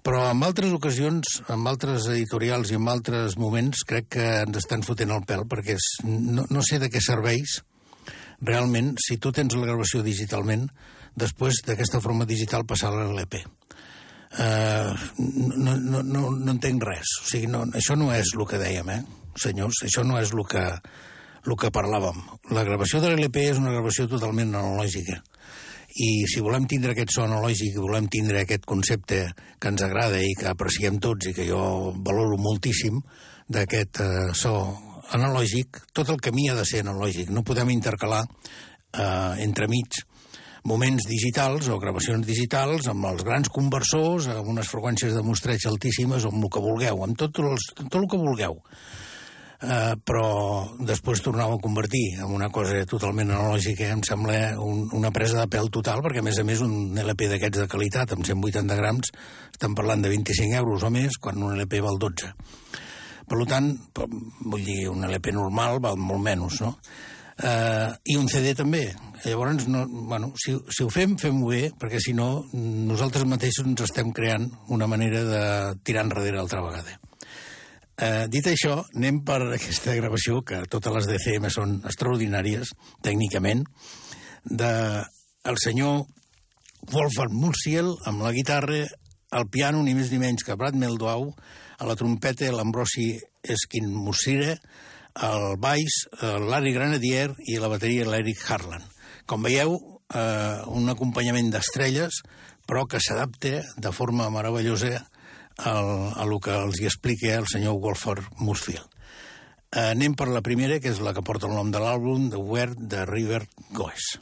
Però en altres ocasions, en altres editorials i en altres moments, crec que ens estan fotent el pèl, perquè és, no, no sé de què serveix realment, si tu tens la gravació digitalment, després d'aquesta forma digital passar a l'LP. Uh, no, no, no, no entenc res. O sigui, no, això no és el que dèiem, eh, senyors? Això no és el que, el que parlàvem. La gravació de l'LP és una gravació totalment analògica. I si volem tindre aquest so analògic, volem tindre aquest concepte que ens agrada i que apreciem tots i que jo valoro moltíssim d'aquest uh, so analògic, tot el camí ha de ser analògic. No podem intercalar eh, entremig moments digitals o gravacions digitals amb els grans conversors, amb unes freqüències de mostreig altíssimes, amb el que vulgueu, amb tot, els, tot el que vulgueu. Uh, però després tornava a convertir en una cosa totalment analògica, em sembla un, una presa de pèl total, perquè a més a més un LP d'aquests de qualitat, amb 180 grams, estan parlant de 25 euros o més, quan un LP val 12. Per tant, vull dir, un LP normal val molt menys, no? Uh, I un CD també. Llavors, no, bueno, si, si ho fem, fem-ho bé, perquè si no, nosaltres mateixos ens estem creant una manera de tirar enrere altra vegada. Uh, dit això, anem per aquesta gravació, que totes les DCM són extraordinàries, tècnicament, de el senyor Wolfgang Murciel amb la guitarra, al piano, ni més ni menys que Brad Meldau, a la trompeta l'Ambrosi Esquin Mussira, el baix Larry Granadier i la bateria l'Eric Harlan. Com veieu, eh, un acompanyament d'estrelles, però que s'adapta de forma meravellosa a el que els hi explica el senyor Wolford Musfield. Eh, anem per la primera, que és la que porta el nom de l'àlbum, The Where the River Goes.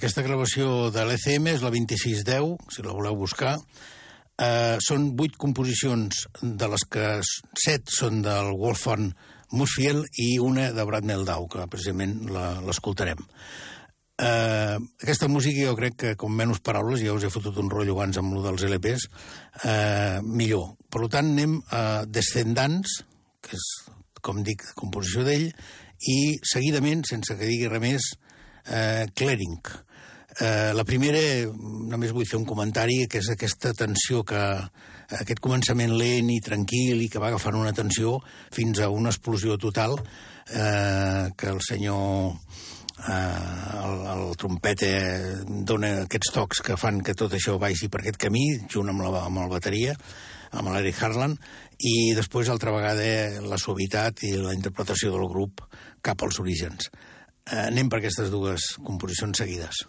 Aquesta gravació de l'ECM és la 2610, si la voleu buscar. Uh, són vuit composicions, de les que set són del Wolfgang Musfiel i una de Brad Meldau, que precisament l'escoltarem. Uh, aquesta música jo crec que com menys paraules, ja us he fotut un rotllo abans amb lo dels LPs, uh, millor. Per tant, anem a Descendants, que és, com dic, composició d'ell, i seguidament, sense que digui res més, uh, Clearing. Eh, la primera, només vull fer un comentari, que és aquesta tensió que aquest començament lent i tranquil i que va agafant una tensió fins a una explosió total eh, que el senyor eh, el, el trompeta dona aquests tocs que fan que tot això vagi per aquest camí, junt amb la, amb la bateria, amb l'Eric Harlan, i després, altra vegada, la suavitat i la interpretació del grup cap als orígens. Eh, anem per aquestes dues composicions seguides.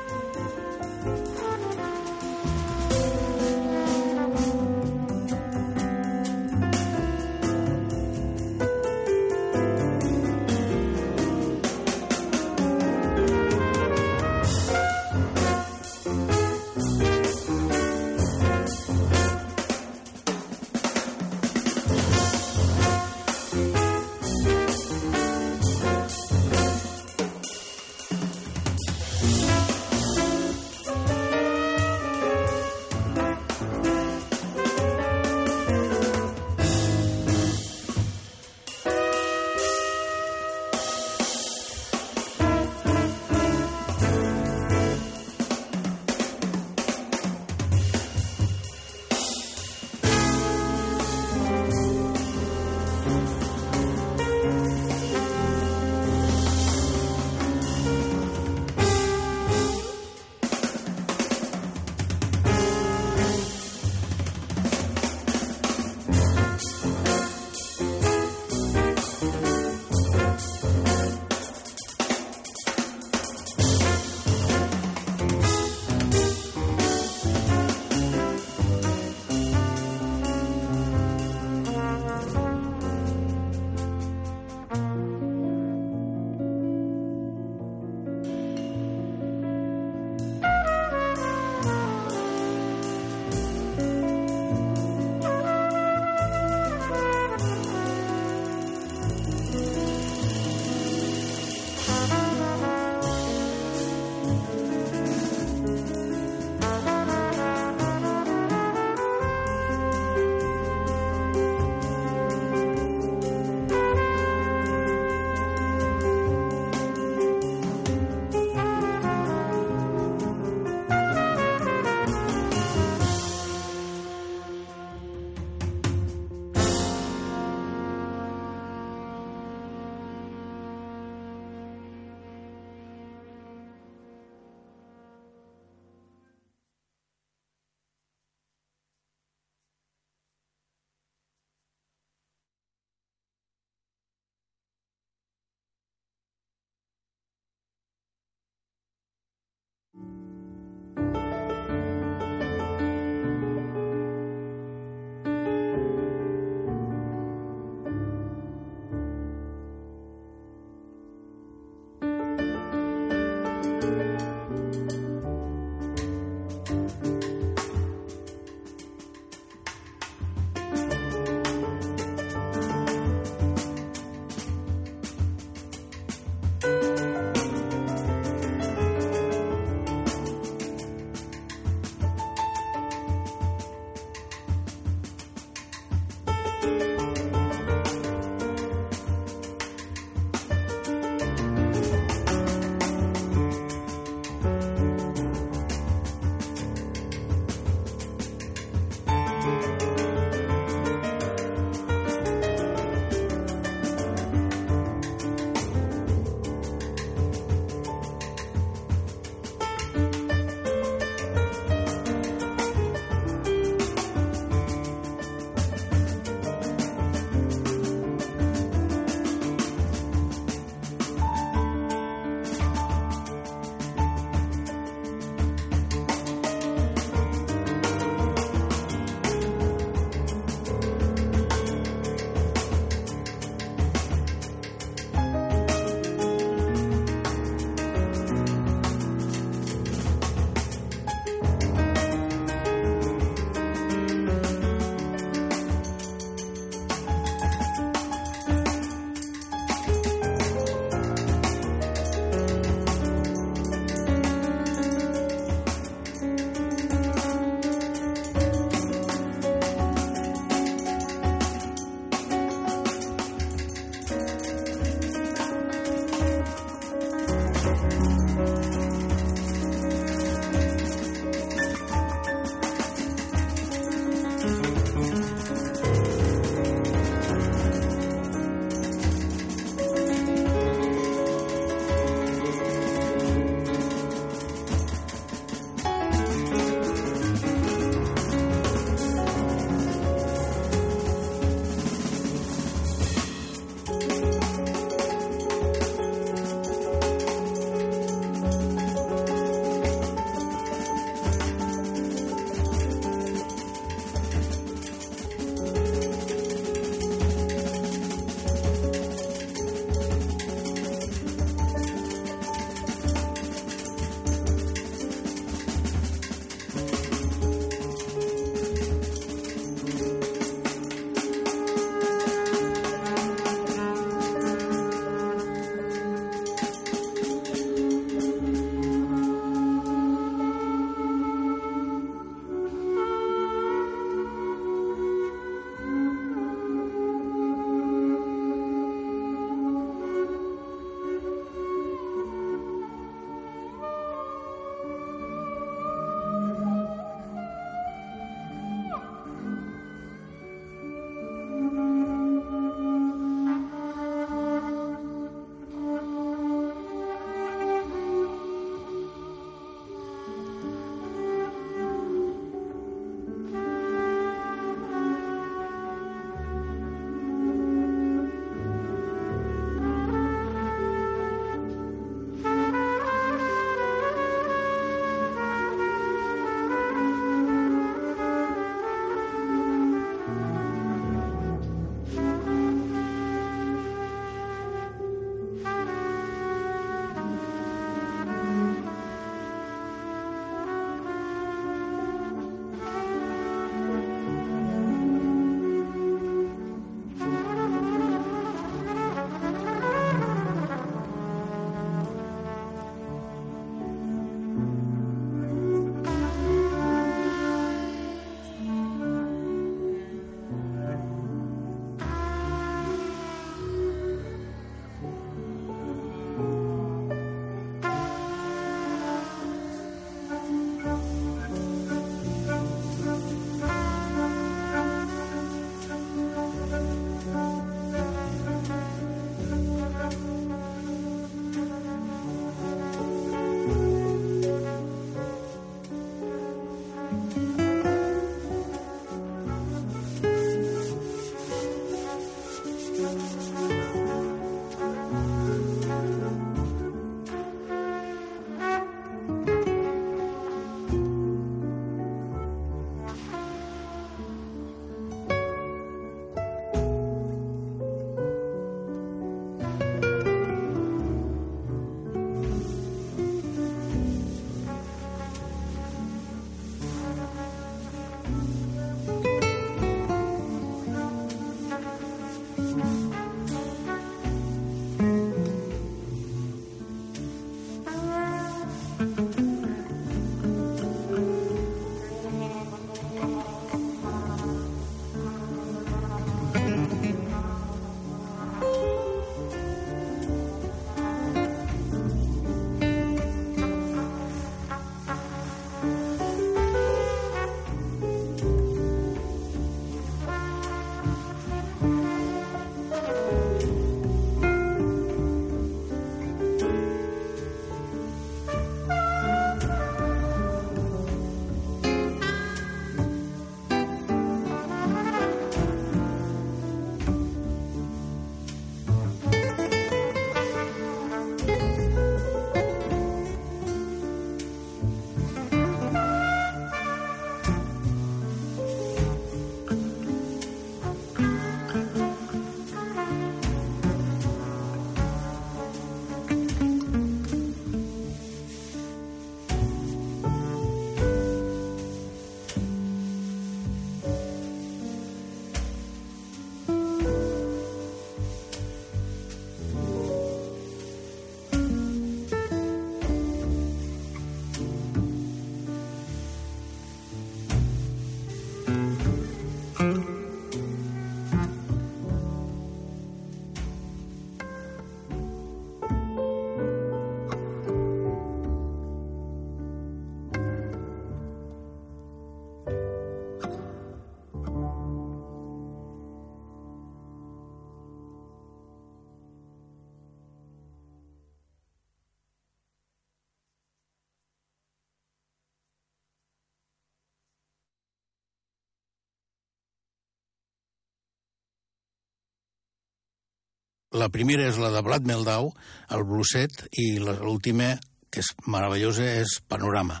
La primera és la de Vlad Meldau, el bluset, i l'última, que és meravellosa, és Panorama,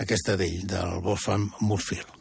aquesta d'ell, del Wolfgang Murfield.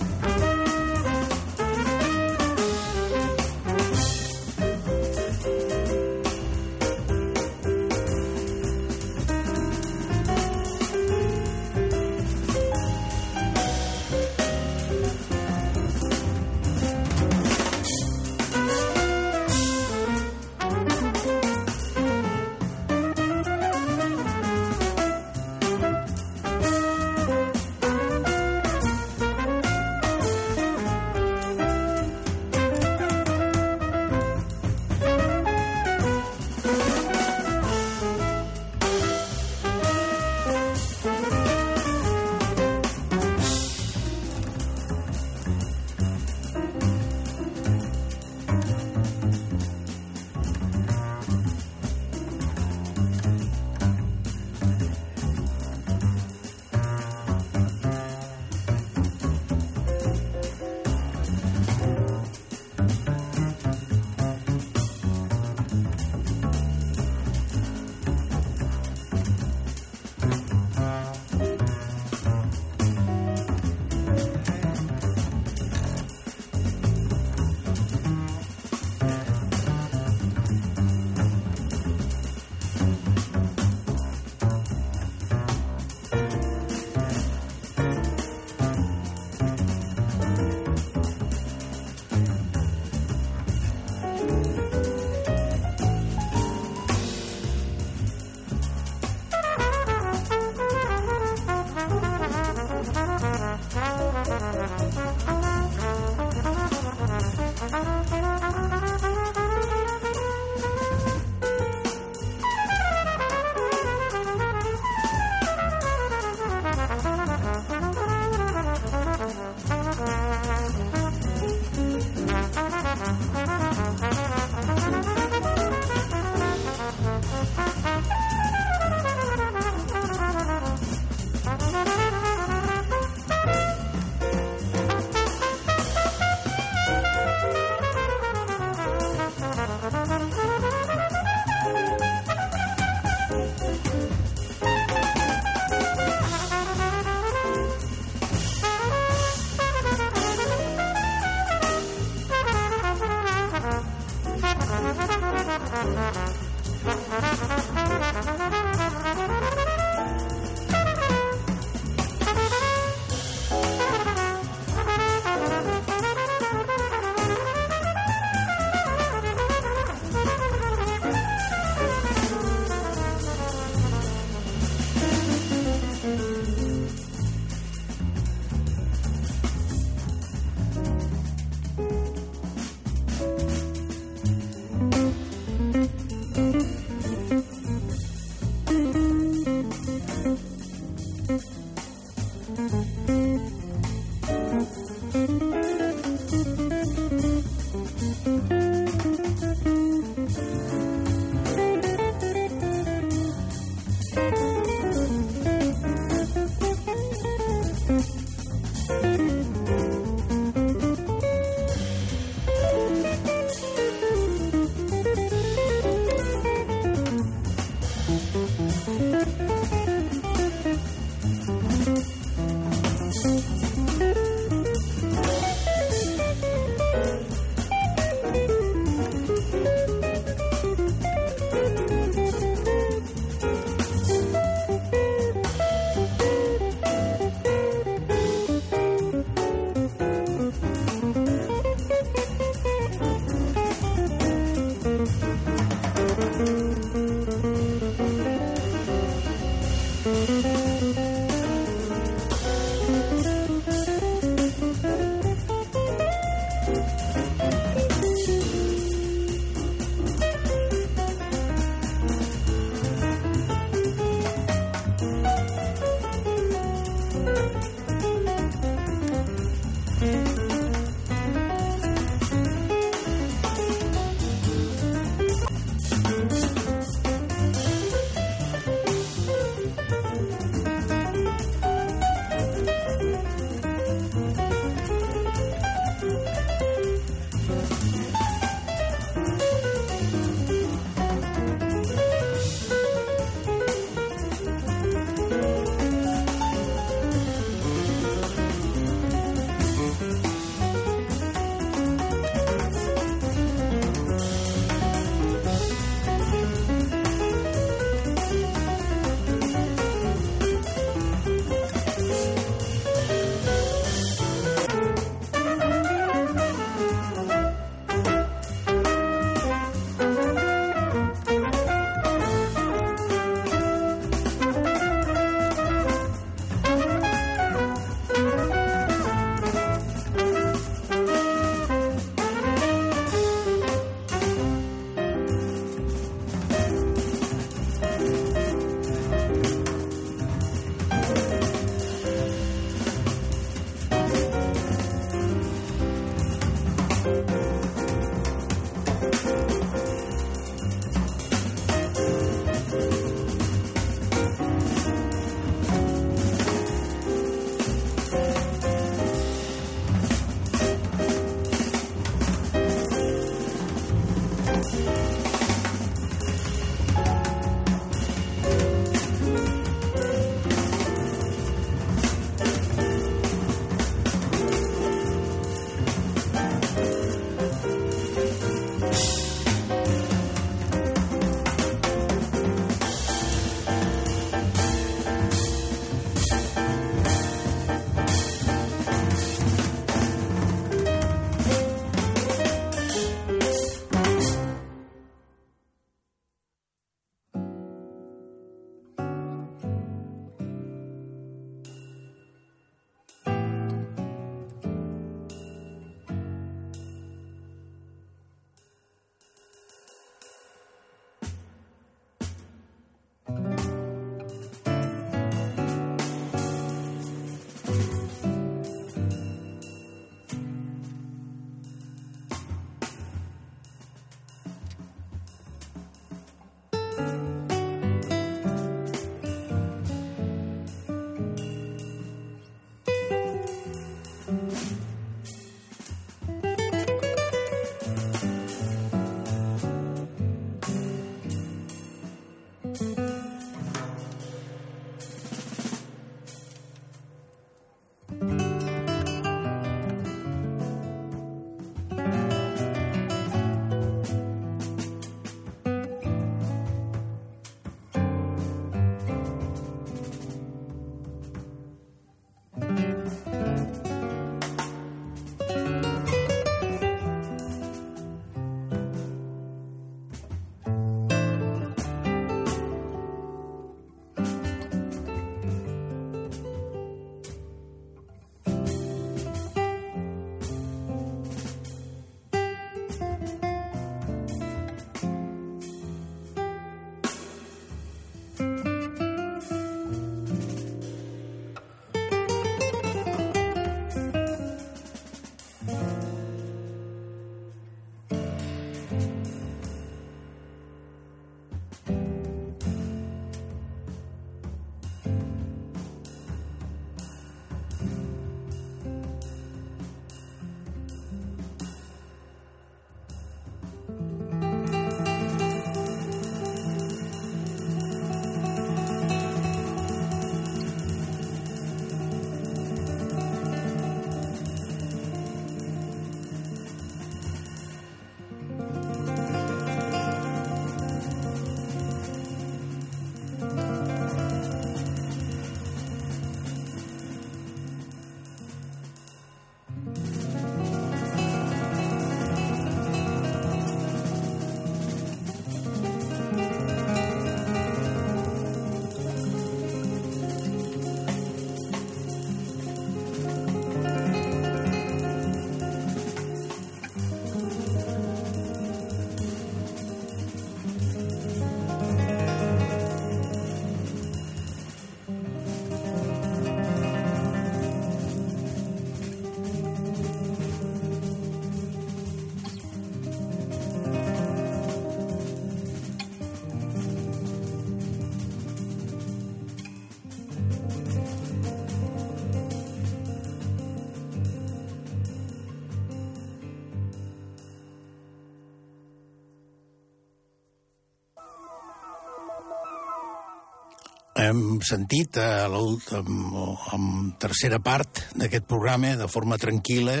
Hem sentit a en tercera part d'aquest programa, de forma tranquil·la,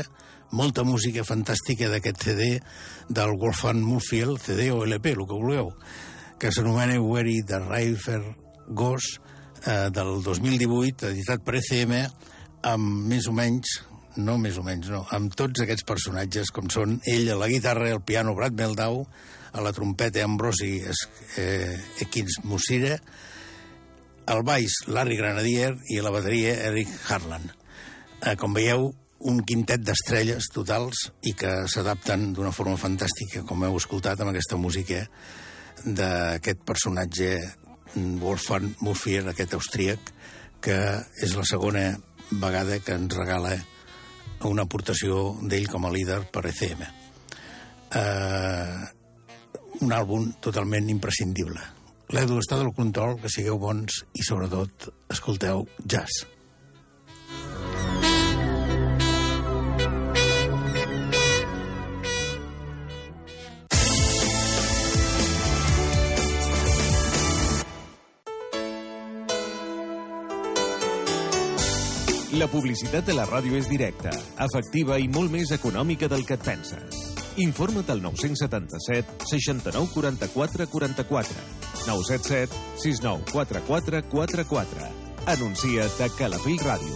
molta música fantàstica d'aquest CD del Wolfgang Murfield, CD o LP, el que vulgueu, que s'anomena Where the River Goes, eh, del 2018, editat per ECM, amb més o menys no més o menys, no, amb tots aquests personatges com són ell a la guitarra, el piano Brad Meldau, a la trompeta Ambrosi eh, Ekins Musira, al baix Larry Granadier i la bateria Eric Harlan. Eh, com veieu, un quintet d'estrelles totals i que s'adapten d'una forma fantàstica, com heu escoltat, amb aquesta música d'aquest personatge Wolfgang Murphy, aquest austríac, que és la segona vegada que ens regala una aportació d'ell com a líder per ECM. Eh, un àlbum totalment imprescindible. L'Edu està del control, que sigueu bons i, sobretot, escolteu jazz. La publicitat de la ràdio és directa, efectiva i molt més econòmica del que et penses. Informa't al 977 69 44 44 977 69 44 44 Anuncia't a Calafell Ràdio.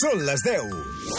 Són les 10.